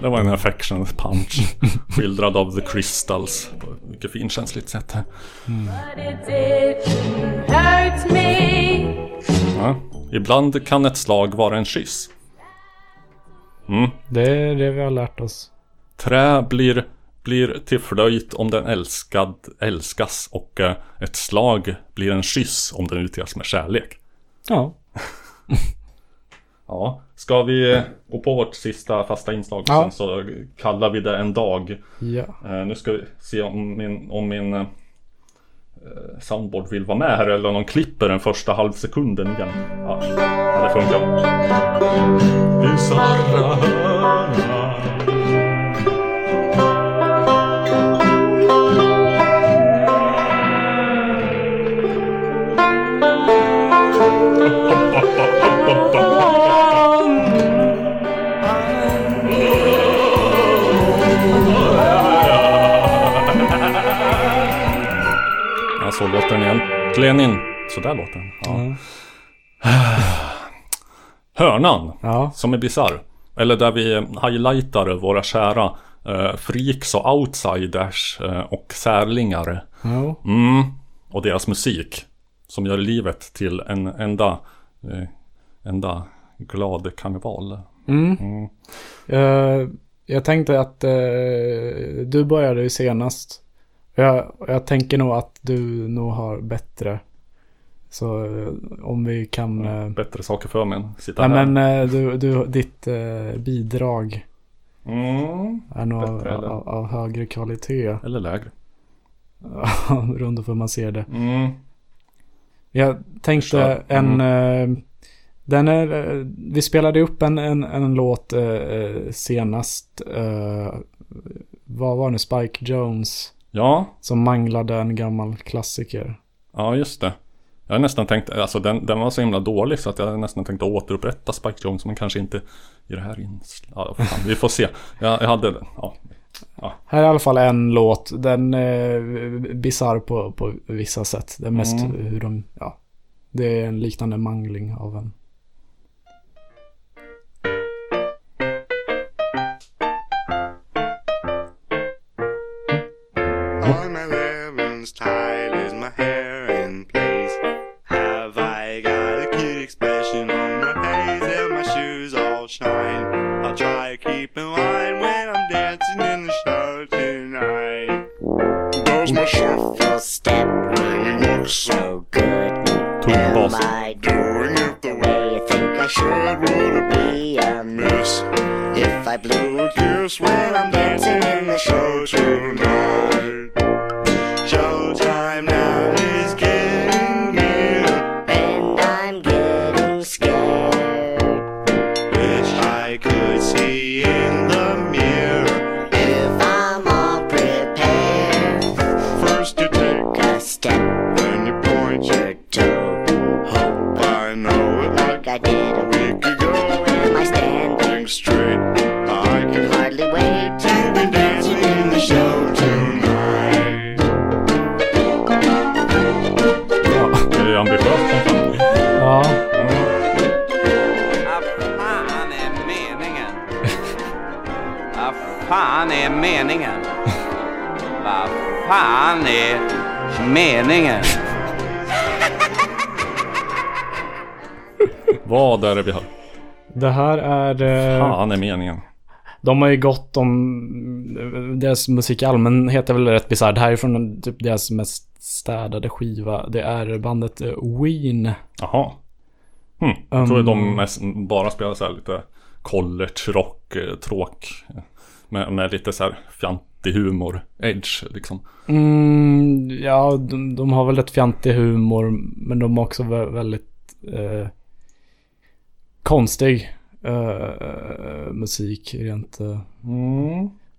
Det var en affectionate punch. *laughs* Skildrad av The Crystals. På ett mycket finkänsligt sätt här. But it didn't hurt me. Ja. Ibland kan ett slag vara en kyss. Mm. Det är det vi har lärt oss. Trä blir, blir till flöjt om den älskad, älskas och eh, ett slag blir en kyss om den utdelas med kärlek. Ja. *laughs* Ja, ska vi eh, gå på vårt sista fasta inslag Ja. sen så kallar vi det en dag. Ja. Eh, nu ska vi se om min, om min eh, soundboard vill vara med här eller om de klipper den första halvsekunden igen. Ja, ja det funkar. Så låter den egentligen in. Så där låter den. Ja. *sighs* Hörnan, Ja. som är bisarr. Eller där vi highlightar våra kära eh, freaks och outsiders eh, och särlingar. Ja. Mm. Och deras musik. Som gör livet till en enda, eh, enda glad karneval. Mm. Mm. Eh, jag tänkte att eh, du började ju senast. Jag, jag tänker nog att du nog har bättre. Så eh, om vi kan... eh, Bättre saker för mig än att sitta Nej här. men eh, du, du, ditt bidrag Mm. är nog Bättre av, av högre kvalitet. Eller lägre. *laughs* På hur man ser det. Mm. Jag tänkte Kör. en... Eh, den är, vi spelade upp en, en, en låt eh, senast. Eh, vad var det? Spike Jones. Ja, Som manglade en gammal klassiker. ja just det. Jag har nästan tänkt, alltså den, den var så himla dålig så att jag nästan tänkt att återupprätta Spike Jones men kanske inte i det här inslaget. Ja, vi får se. Jag, jag hade den. Ja. ja. Här är i alla fall en låt. Den är bisarr på, på vissa sätt. Det är mest Mm. hur de, ja. Det är en liknande mangling av en. Eleventh tile is my hair in place. Have I got a cute expression on my face and my shoes all shine? I'll try to keep in line when I'm dancing in the show tonight. Does my shuffle step really look so good? Am I doing it the way you think I should? Would it be a miss if I blew a kiss when I'm dancing in the show tonight? Fan är meningen? Vad fan är meningen? *laughs* Vad är det vi har? Det här är... eh, Fan är meningen. De har ju gått om... Deras musik i allmänhet är väl rätt bisarr. Det här är från typ deras mest städade skiva. Det är bandet eh, Ween. Jaha. Hm. Jag tror Um. de mest, bara spelar så här lite college rock, eh, tråk. Med, med lite så här fjantig humor, edge liksom. Mm, ja, de, de har väl ett fjantig humor. Men de har också vä- väldigt eh, konstig eh, musik rent eh,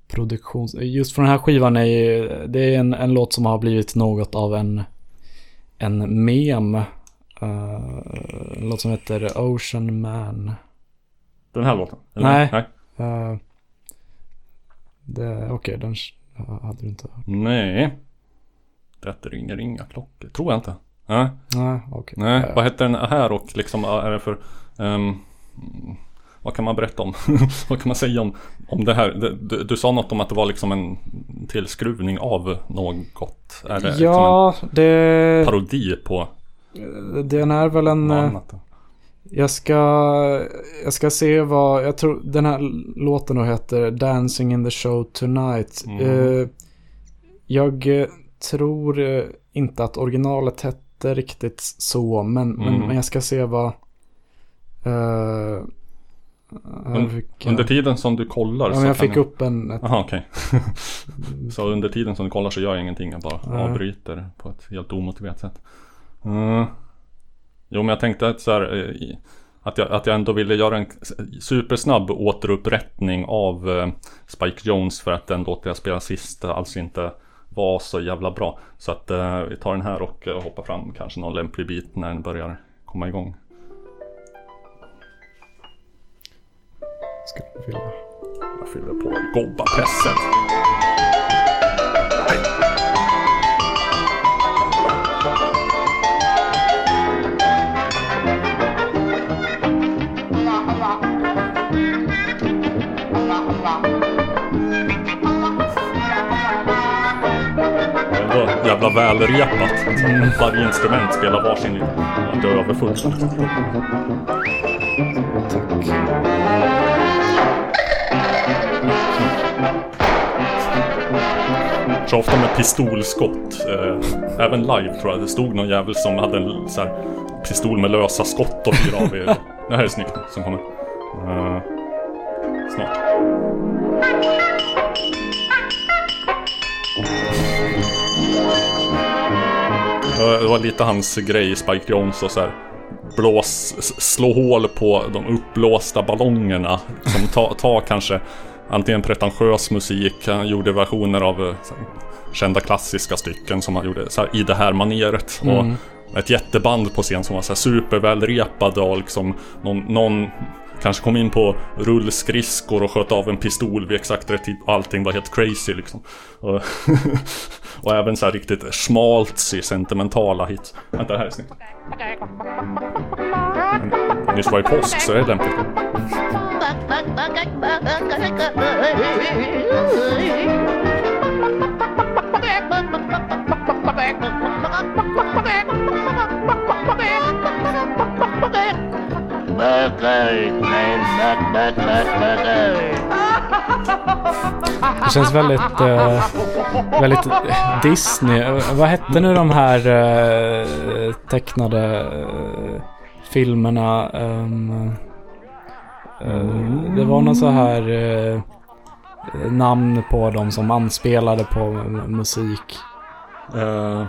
produktions... Just från den här skivan är ju, det är en, en låt som har blivit något av en, en mem. Eh, en låt som heter Ocean Man. Den här låten? eller? Nej. Nej. Eh, det, okej, den hade du inte hört. Nej. Det ringer inga klockor. Tror jag inte. Nej. Nej, okej. Nej, vad heter den här och liksom är det för... ehm, vad kan man berätta om? *laughs* vad kan man säga om, om det här? Du, du, sa något om att det var liksom en tillskruvning av något. Är det Ja, liksom det... en parodi på Den är väl en... något eh, annat? Jag ska, jag ska se vad, jag tror den här låten då heter Dancing in the show tonight. Mm. Eh, jag eh, tror eh, inte att originalet hette riktigt så, men, men, Mm. men jag ska se vad... här Un, fick jag- under tiden som du kollar Ja, så men jag fick upp en... Ett, Jaha okej. *laughs* så under tiden som du kollar så gör jag ingenting. Jag bara Nej. avbryter på ett helt omotiverat sätt. Mm. Jo men jag tänkte att så här, eh, att jag, att jag ändå ville göra en supersnabb återupprättning av eh, Spike Jones för att den låt jag spelade sist alltså inte var så jävla bra. Så att eh, vi tar den här och eh, hoppar fram kanske någon lämplig bit när den börjar komma igång. ska jag fylla. Jag fyller på gobbapässet. Jävla välrepat. Varje instrument spelar varsin liten. Det är överfullt. Så ofta med pistolskott. Eh, även live tror jag. Det stod någon jävel som hade en så här, pistol med lösa skott och fyra av er. *laughs* Det här är snyggt som kommer. Eh, snart. Det var lite hans grej, Spike Jones och så här blås, slå hål på de uppblåsta ballongerna. Som tar ta kanske antingen pretentiös musik, han gjorde versioner av eh, här, kända klassiska stycken som han gjorde så här, i det här maneret. Mm. Och, ett jätteband på scen som var så här supervälrepade och liksom någon, någon kanske kom in på rullskridskor och sköt av en pistol vid exakt rätt tid. Allting var helt crazy liksom. Och, *laughs* och även så här riktigt schmaltzy sentimentala hits. Vänta, det här är snyggt. Men Nyss var det påsk så det är lämpligt. *laughs* Det känns väldigt, eh, väldigt Disney. Vad hette nu de här eh, tecknade eh, filmerna? eh, det var någon så här eh, namn på dem som anspelade på musik. Uh,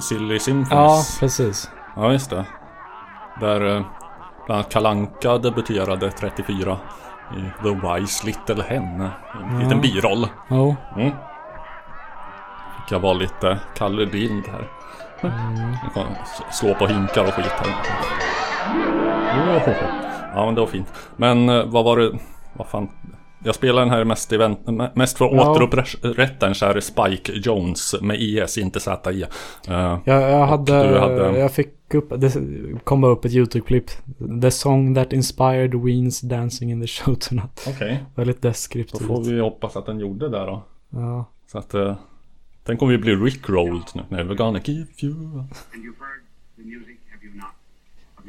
Silly Ja, Symphonies. precis. Ja, just det. Där bland annat Kalanka debuterade 34 i The Wise Little Hen. En Ja. liten biroll. Jo. Mm. Fick jag vara lite Kalle Bild här. Mm. Jag kan s- slå på hinkar och skit här. Wow. Ja, men det var fint. Men eh, vad var det? Vad fan? Jag spelar den här mest, event, mest för att Ja. återupprätta en käre Spike Jones med IS, inte ZI. Uh, Jag, jag, och hade, hade- jag fick upp, det kom upp ett YouTube-klipp. The song that inspired Weens dancing in the show tonight. Okej. Väldigt Då deskriptivt. får vi hoppas att den gjorde det då. Ja. Så att uh, den kommer ju bli rickrolled nu. Never gonna give you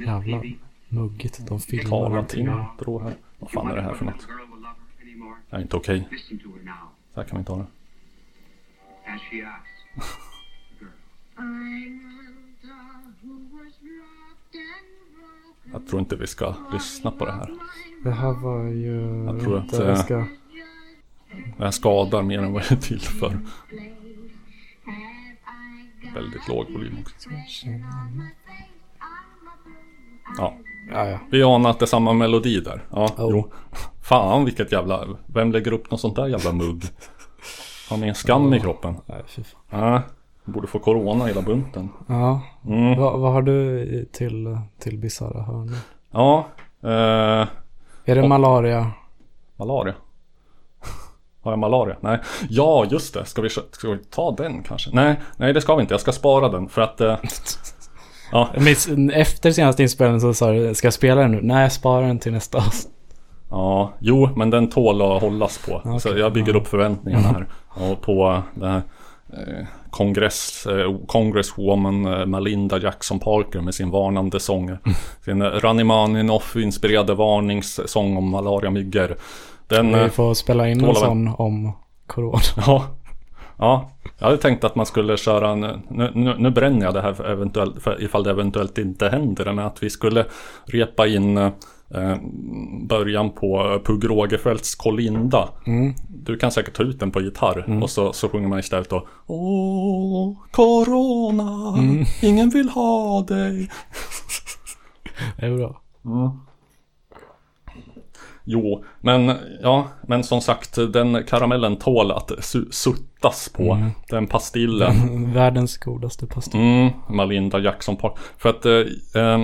Jävla muggigt. De filmar Talat intro här. Vad fan är det här för något? Det är inte okej. Så här kan vi inte ha det. Jag tror inte vi ska lyssna på det här. Det här var ju Jag tror att, eh, ska... Det här skadar mer än vad det är till för. Väldigt låg volym också. Ja. Ja, ja. Vi anar att det är samma melodi där. Ja, jo. Fan vilket jävla... Vem lägger upp något sånt där jävla mugg? Har ni en skam i kroppen? Nej, fy fan. Ja. Borde få corona hela bunten. Ja. Mm. Vad, vad har du till, till bisarra hörnor? Ja. Eh, Är det och- malaria? Malaria? *laughs* Har jag malaria? Nej. Ja, just det. Ska vi, ska vi ta den kanske? Nej, nej det ska vi inte. Jag ska spara den för att... Eh, *laughs* ja. Efter senaste inspelningen så sa du, ska jag spela den nu? Nej, jag sparar den till nästa avsnitt. Ja, jo, men den tål att hållas på. Okej, så jag bygger ja. upp förväntningarna här. Och på den här eh, kongress, eh, Congresswoman eh, Malinda Jackson Parker med sin varnande sång. *laughs* Sin eh, Ranimaninoff-inspirerade varningssång om malariamyggor. Den... Vi får spela in en sån om corona. *laughs* Ja. Ja, jag hade tänkt att man skulle köra en, nu, nu, nu bränner jag det här för eventuellt, för ifall det eventuellt inte händer, men att vi skulle repa in eh, början på Pugh Rogefeldts Kolinda. Mm. Du kan säkert ta ut den på gitarr och så, så sjunger man istället då Åh, Corona, Mm. ingen vill ha dig. *laughs* Det är bra. Mm. Jo, men ja, men som sagt den karamellen tål att su- suttas på. Mm. Den pastillen. Världens godaste pastill. Mm, Malinda Jackson Park. För att eh, eh,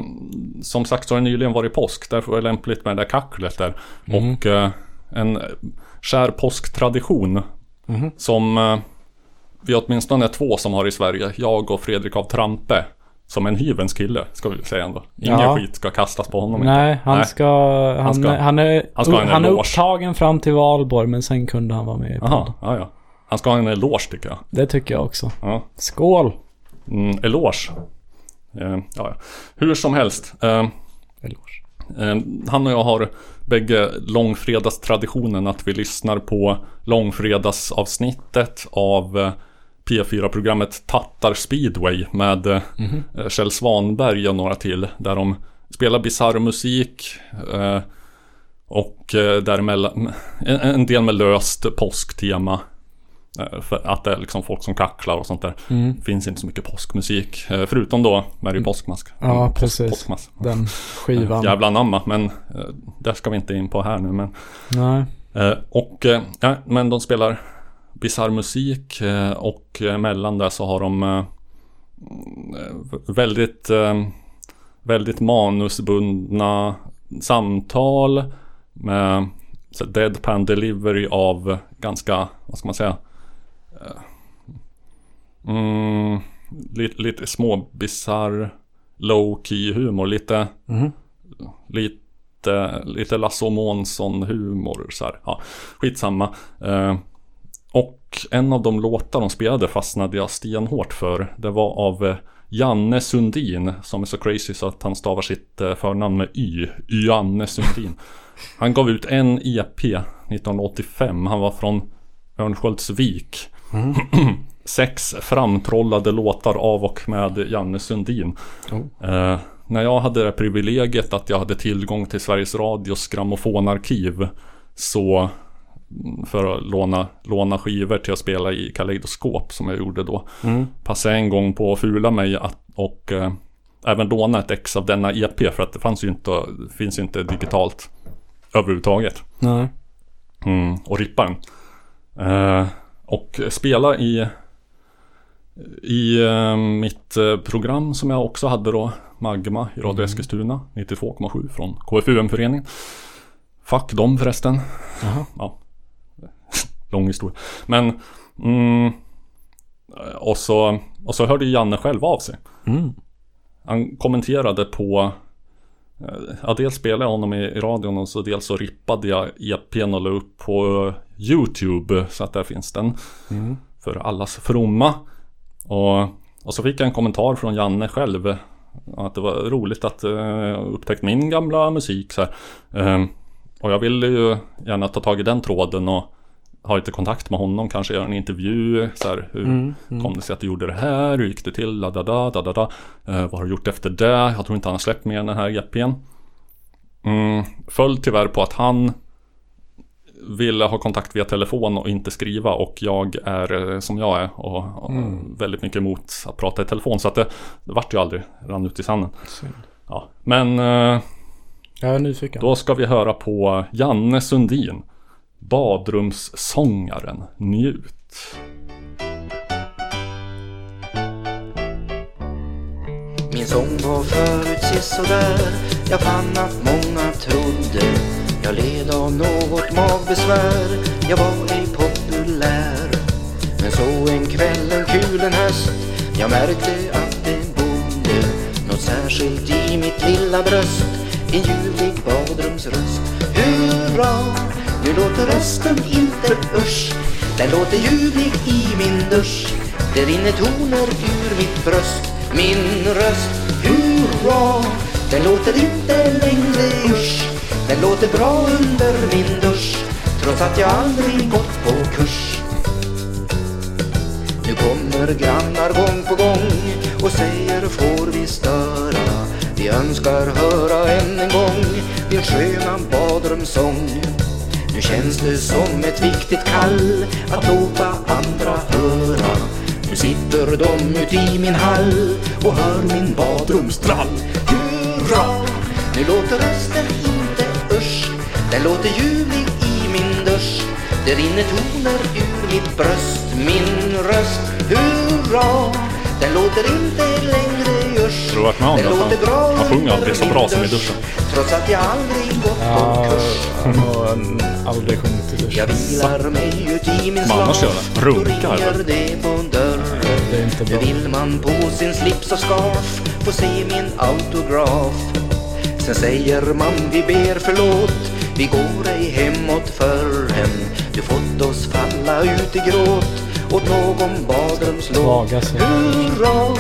som sagt så har det nyligen varit påsk. Därför var det lämpligt med det där kacklet där. Mm. Och eh, en skär påsktradition. Mhm. Som eh, vi åtminstone är två som har i Sverige. Jag och Fredrik av Trampe. Som en hyvens kille, ska vi säga ändå. Ingen Ja. skit ska kastas på honom. Nej, inte. han ska... Han, Han ska- han är, han ska han är upptagen fram till valborg men sen kunde han vara med i podden. Jaha, ja, ja. Han ska ha en eloge tycker jag. Det tycker jag också. Ja. Skål! Mm, eloge. Eh, ja. Hur som helst. Eh, eh, han och jag har bägge långfredagstraditionen att vi lyssnar på långfredagsavsnittet av eh, P4-programmet Tattar Speedway med Mhm. eh, Kjell Svanberg och några till. Där de spelar bisarr musik. Och däremellan en, en del med löst påsktema. Eh, För att det är liksom folk som kacklar och sånt där. Mm. Finns inte så mycket påskmusik. eh, Förutom då Mary Påskmask. Ja, Mm, påsk- precis. Påskmask. Den skivan. *laughs* Jävla namma, men eh, där ska vi inte in på här nu. Men, Nej. och, ja, men de spelar bisarr musik och mellan där så har de v- väldigt, väldigt manusbundna samtal med deadpan delivery av ganska, vad ska man säga? Mm, lite, lite småbisarr low key humor, lite Mhm. Lite, lite Lasse Månsson humor så här. Ja, skitsamma. Eh, och en av de låtar de spelade fastnade jag stenhårt för. Det var av eh, Janne Sundin som är så crazy så att han stavar sitt eh, förnamn med Y. Janne Sundin. Han gav ut en EP 1985. Han var från Örnsköldsvik. *clears throat* Sex framtrollade låtar av och med Janne Sundin. Eh, när jag hade det privilegiet att jag hade tillgång till Sveriges Radios grammofonarkiv så mm, för att låna, låna skivor till att spela i Kaleidoskop som jag gjorde då. Mm. Passade en gång på att fula mig att, och eh, även låna ett ex av denna EP för att det fanns ju inte, finns ju inte digitalt överhuvudtaget. Nej. Mm, och rippa den. Eh, och spela i i eh, mitt eh, program som jag också hade då Magma i Radio Eskilstuna 92,7 från KFUM-föreningen. Fuck dem förresten. Jaha. *laughs* Ja. Lång historia. Men mm, och, så, och så hörde Janne själv av sig. Mm. Han kommenterade på Ja, dels spelade jag honom i, radion och så dels så rippade jag EPn och la upp på YouTube så att där finns den. Mm. För allas fromma. Och, och så fick jag en kommentar från Janne själv. Att det var roligt att uh, upptäckt min gamla musik så här. Ehm, och jag ville ju gärna ta tag i den tråden och ha lite kontakt med honom, kanske göra en intervju. Så här, hur Mm, mm. kom det sig att du gjorde det här? Hur gick det till? Da, da, da, da, da. Eh, vad har du gjort efter det? Jag tror inte han har släppt mer än den här EPn. Mm, föll tyvärr på att han ville ha kontakt via telefon och inte skriva och jag är eh, som jag är och, och Mm. väldigt mycket emot att prata i telefon så att det, det vart ju aldrig, rann ut i sanden. Synd. Ja, men eh, Jag är nyfiken. då ska vi höra på Janne Sundin Badrumssångaren Njut. Min sång var förut sisådär Jag fann att många trodde Jag led av något magbesvär. Jag var ej populär Men så en kväll, en kul en höst. Jag märkte att det bodde Något särskilt i mitt lilla bröst. En ljuvlig badrumsröst. Hurra, nu låter rösten inte usch Den låter ljuvlig i min dusch. Det rinner toner ur mitt bröst Min röst, hurra! Den låter inte längre usch Den låter bra under min dusch Trots att jag aldrig gått på kurs. Nu kommer grannar gång på gång och säger får vi störa? Vi önskar höra än en gång din sköna badrumssång. Nu känns det som ett viktigt kall att låta andra höra. Nu sitter de ut i min hall och hör min badrumstrall Hurra! Nu låter rösten inte usch Den låter ljuvlig i min dusch. Det rinner toner ur mitt bröst. Min röst, hurra! Den låter inte längre usch Tror du varit med om Den det? låter bra Han, han sjunger aldrig så bra som i dusch. duschen. Trots att jag aldrig gått på Ja, kurs han har aldrig sjungit i Jag duschen. vilar mig ut i min Vad annars slav gör han? Runkar, det på Det är inte bra. vill man på sin slips och scarf Få se min autograf Sen säger man vi ber förlåt Vi går ej hemåt förrän Du fått oss falla ut i gråt Åt någon badrumslåt. Hurra!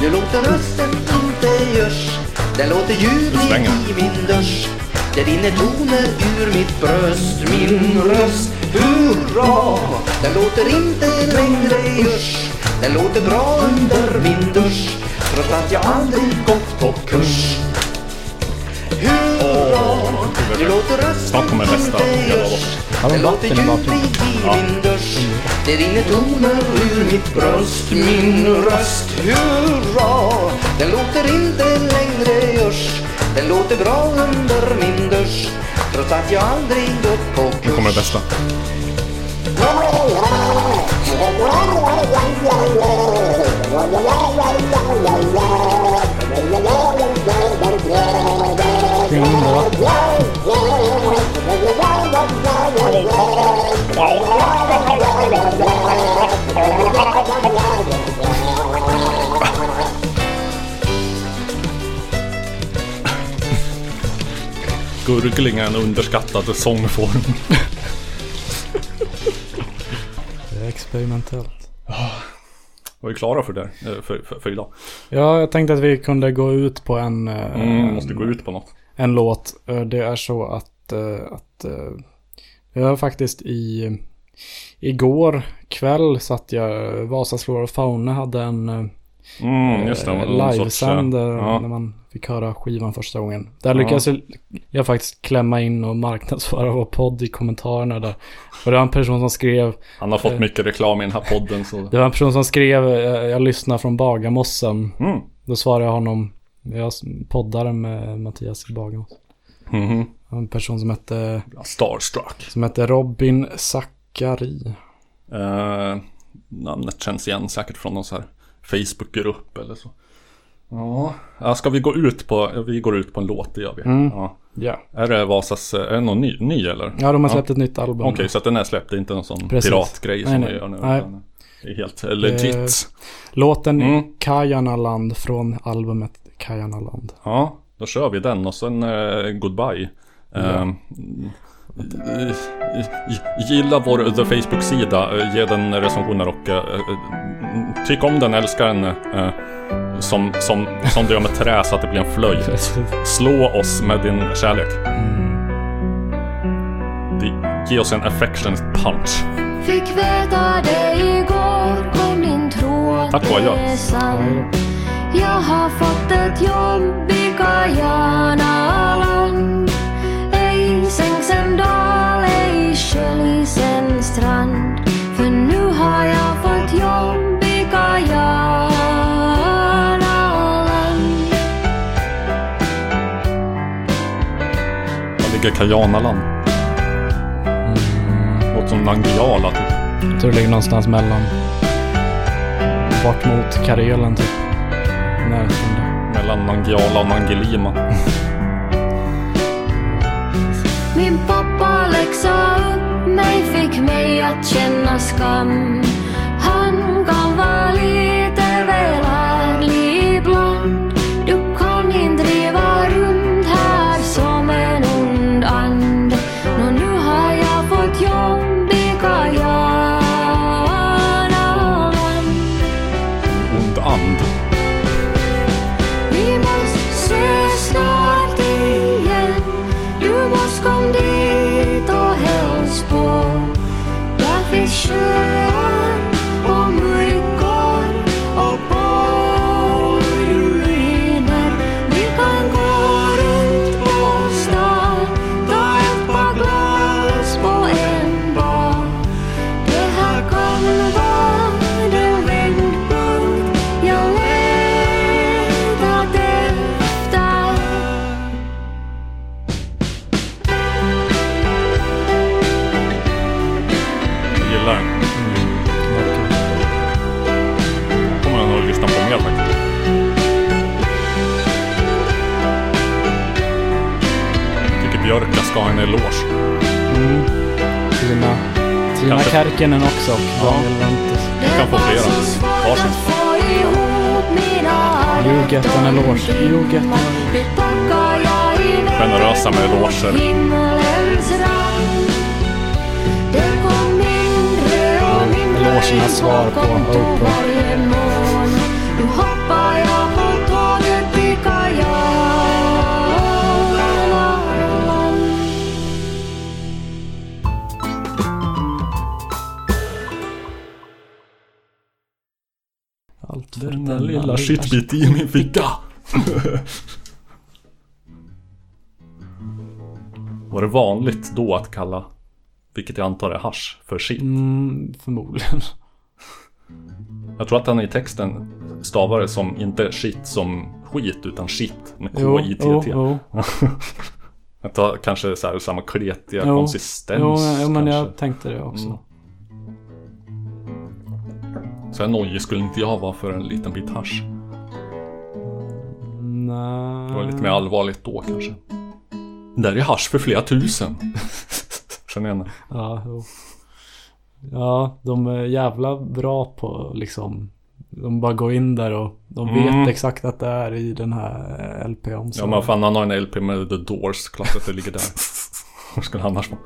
Nu låter rösten inte görs. Den låter ljuvlig i min dusch. Det rinner toner ur mitt bröst. Min röst, hurra! Den låter inte längre görs. Den låter bra under min dusch. Trots att jag aldrig gått på kurs. Hurra! Nu låter rösten inte görs. Har de vatten i bakgrunden? Ja. min dusch Det rinner toner ur mitt bröst Min röst, hurra! Den låter inte längre görs. Den låter bra under min dusch. Trots att jag aldrig gått på Nu kurs kommer det bästa. Gurgling är en underskattad sångform. Det är experimentellt. Var vi klara för det? eh, För, för, för idag? Ja, jag tänkte att vi kunde gå ut på en... eh, Mm, måste gå ut på något. En låt. Eh, Det är så att... att jag faktiskt i... Igår kväll satt jag... Vasas Flora och Fauna hade en... Mm, just det, eh, någon sorts, livesänd eh, där ja. när man fick höra skivan första gången. Där Ja. lyckades jag- faktiskt klämma in och marknadsföra vår podd i kommentarerna där. Och det var en person som skrev... Han har fått eh, mycket reklam i den här podden så... Det var en person som skrev, eh, jag lyssnar från Bagarmossen. Mm. Då svarade jag honom, jag poddade med Mattias i Bagarmossen. Mhm. En person som hette... Starstruck. Som hette Robin Zackari. Eh, namnet känns igen säkert från någon så här Facebookgrupp eller så. Ja, ja, ska vi gå ut på, vi går ut på en låt, det gör vi. Mm. Ja. Ja. Är det Vasas, är det någon ny, ny eller? Ja, de har släppt ett nytt album. Okej, så att den är släppt, det är inte någon sån Precis. piratgrej som Nej, vi nej. gör nu. Nej. Det är helt legit. Eh, låten Mm. Kajanaland från albumet Kajanaland. Ja, då kör vi den och sen eh, Goodbye. Ja. Eh, Gilla vår The Facebook-sida, eh, ge den recensioner och eh, eh, tyck om den, älska den. eh, som, som, som du gör med trä så att det blir en flöjt. *laughs* Slå oss med din kärlek. Det- Ge oss en affection punch. Fick veta det igår, kom din tråd Tack och adjö. det är sant. Jag har fått ett jobb i Guyanaland. Ej sköljs en strand. För nu har jag fått jobb i Guyanaland. Var ligger Kajanaland? Låter som Nangijala typ. Jag tror det ligger någonstans mellan. Bort mot Karelen typ. Närheten där. Mellan Nangijala och Nangilima. Min pappa läxa upp mig, fick mig att känna skam. Han kan var lite väl arg. Kärkinen också och Ja. Daniel Ventus. Du kan få flera. Varsin. You get an eloge. You get an i Generösa med eloger. Elogernas svar på Oprah. Shitbit i min ficka. Var det vanligt då att kalla, vilket jag antar är hasch, för shit? Mm, förmodligen. Jag tror att han i texten stavar det som inte shit som skit utan shit med Jo, K-I-T-T. jo, *laughs* Jag tar kanske så här samma kletiga Jo. konsistens. Jo, ja, men kanske. jag tänkte det också. Mm. Så här nojig skulle inte jag vara för en liten bit hasch. Nej. Det var lite mer allvarligt då kanske. Där är hasch för flera tusen. *laughs* Känner jag det? Ja, jo. Ja, de är jävla bra på liksom De bara går in där och de Mm. vet exakt att det är i den här eh, LP-omslaget. Ja men fan han har en LP med The Doors, klart att det ligger där. *laughs* Var skulle han annars vara?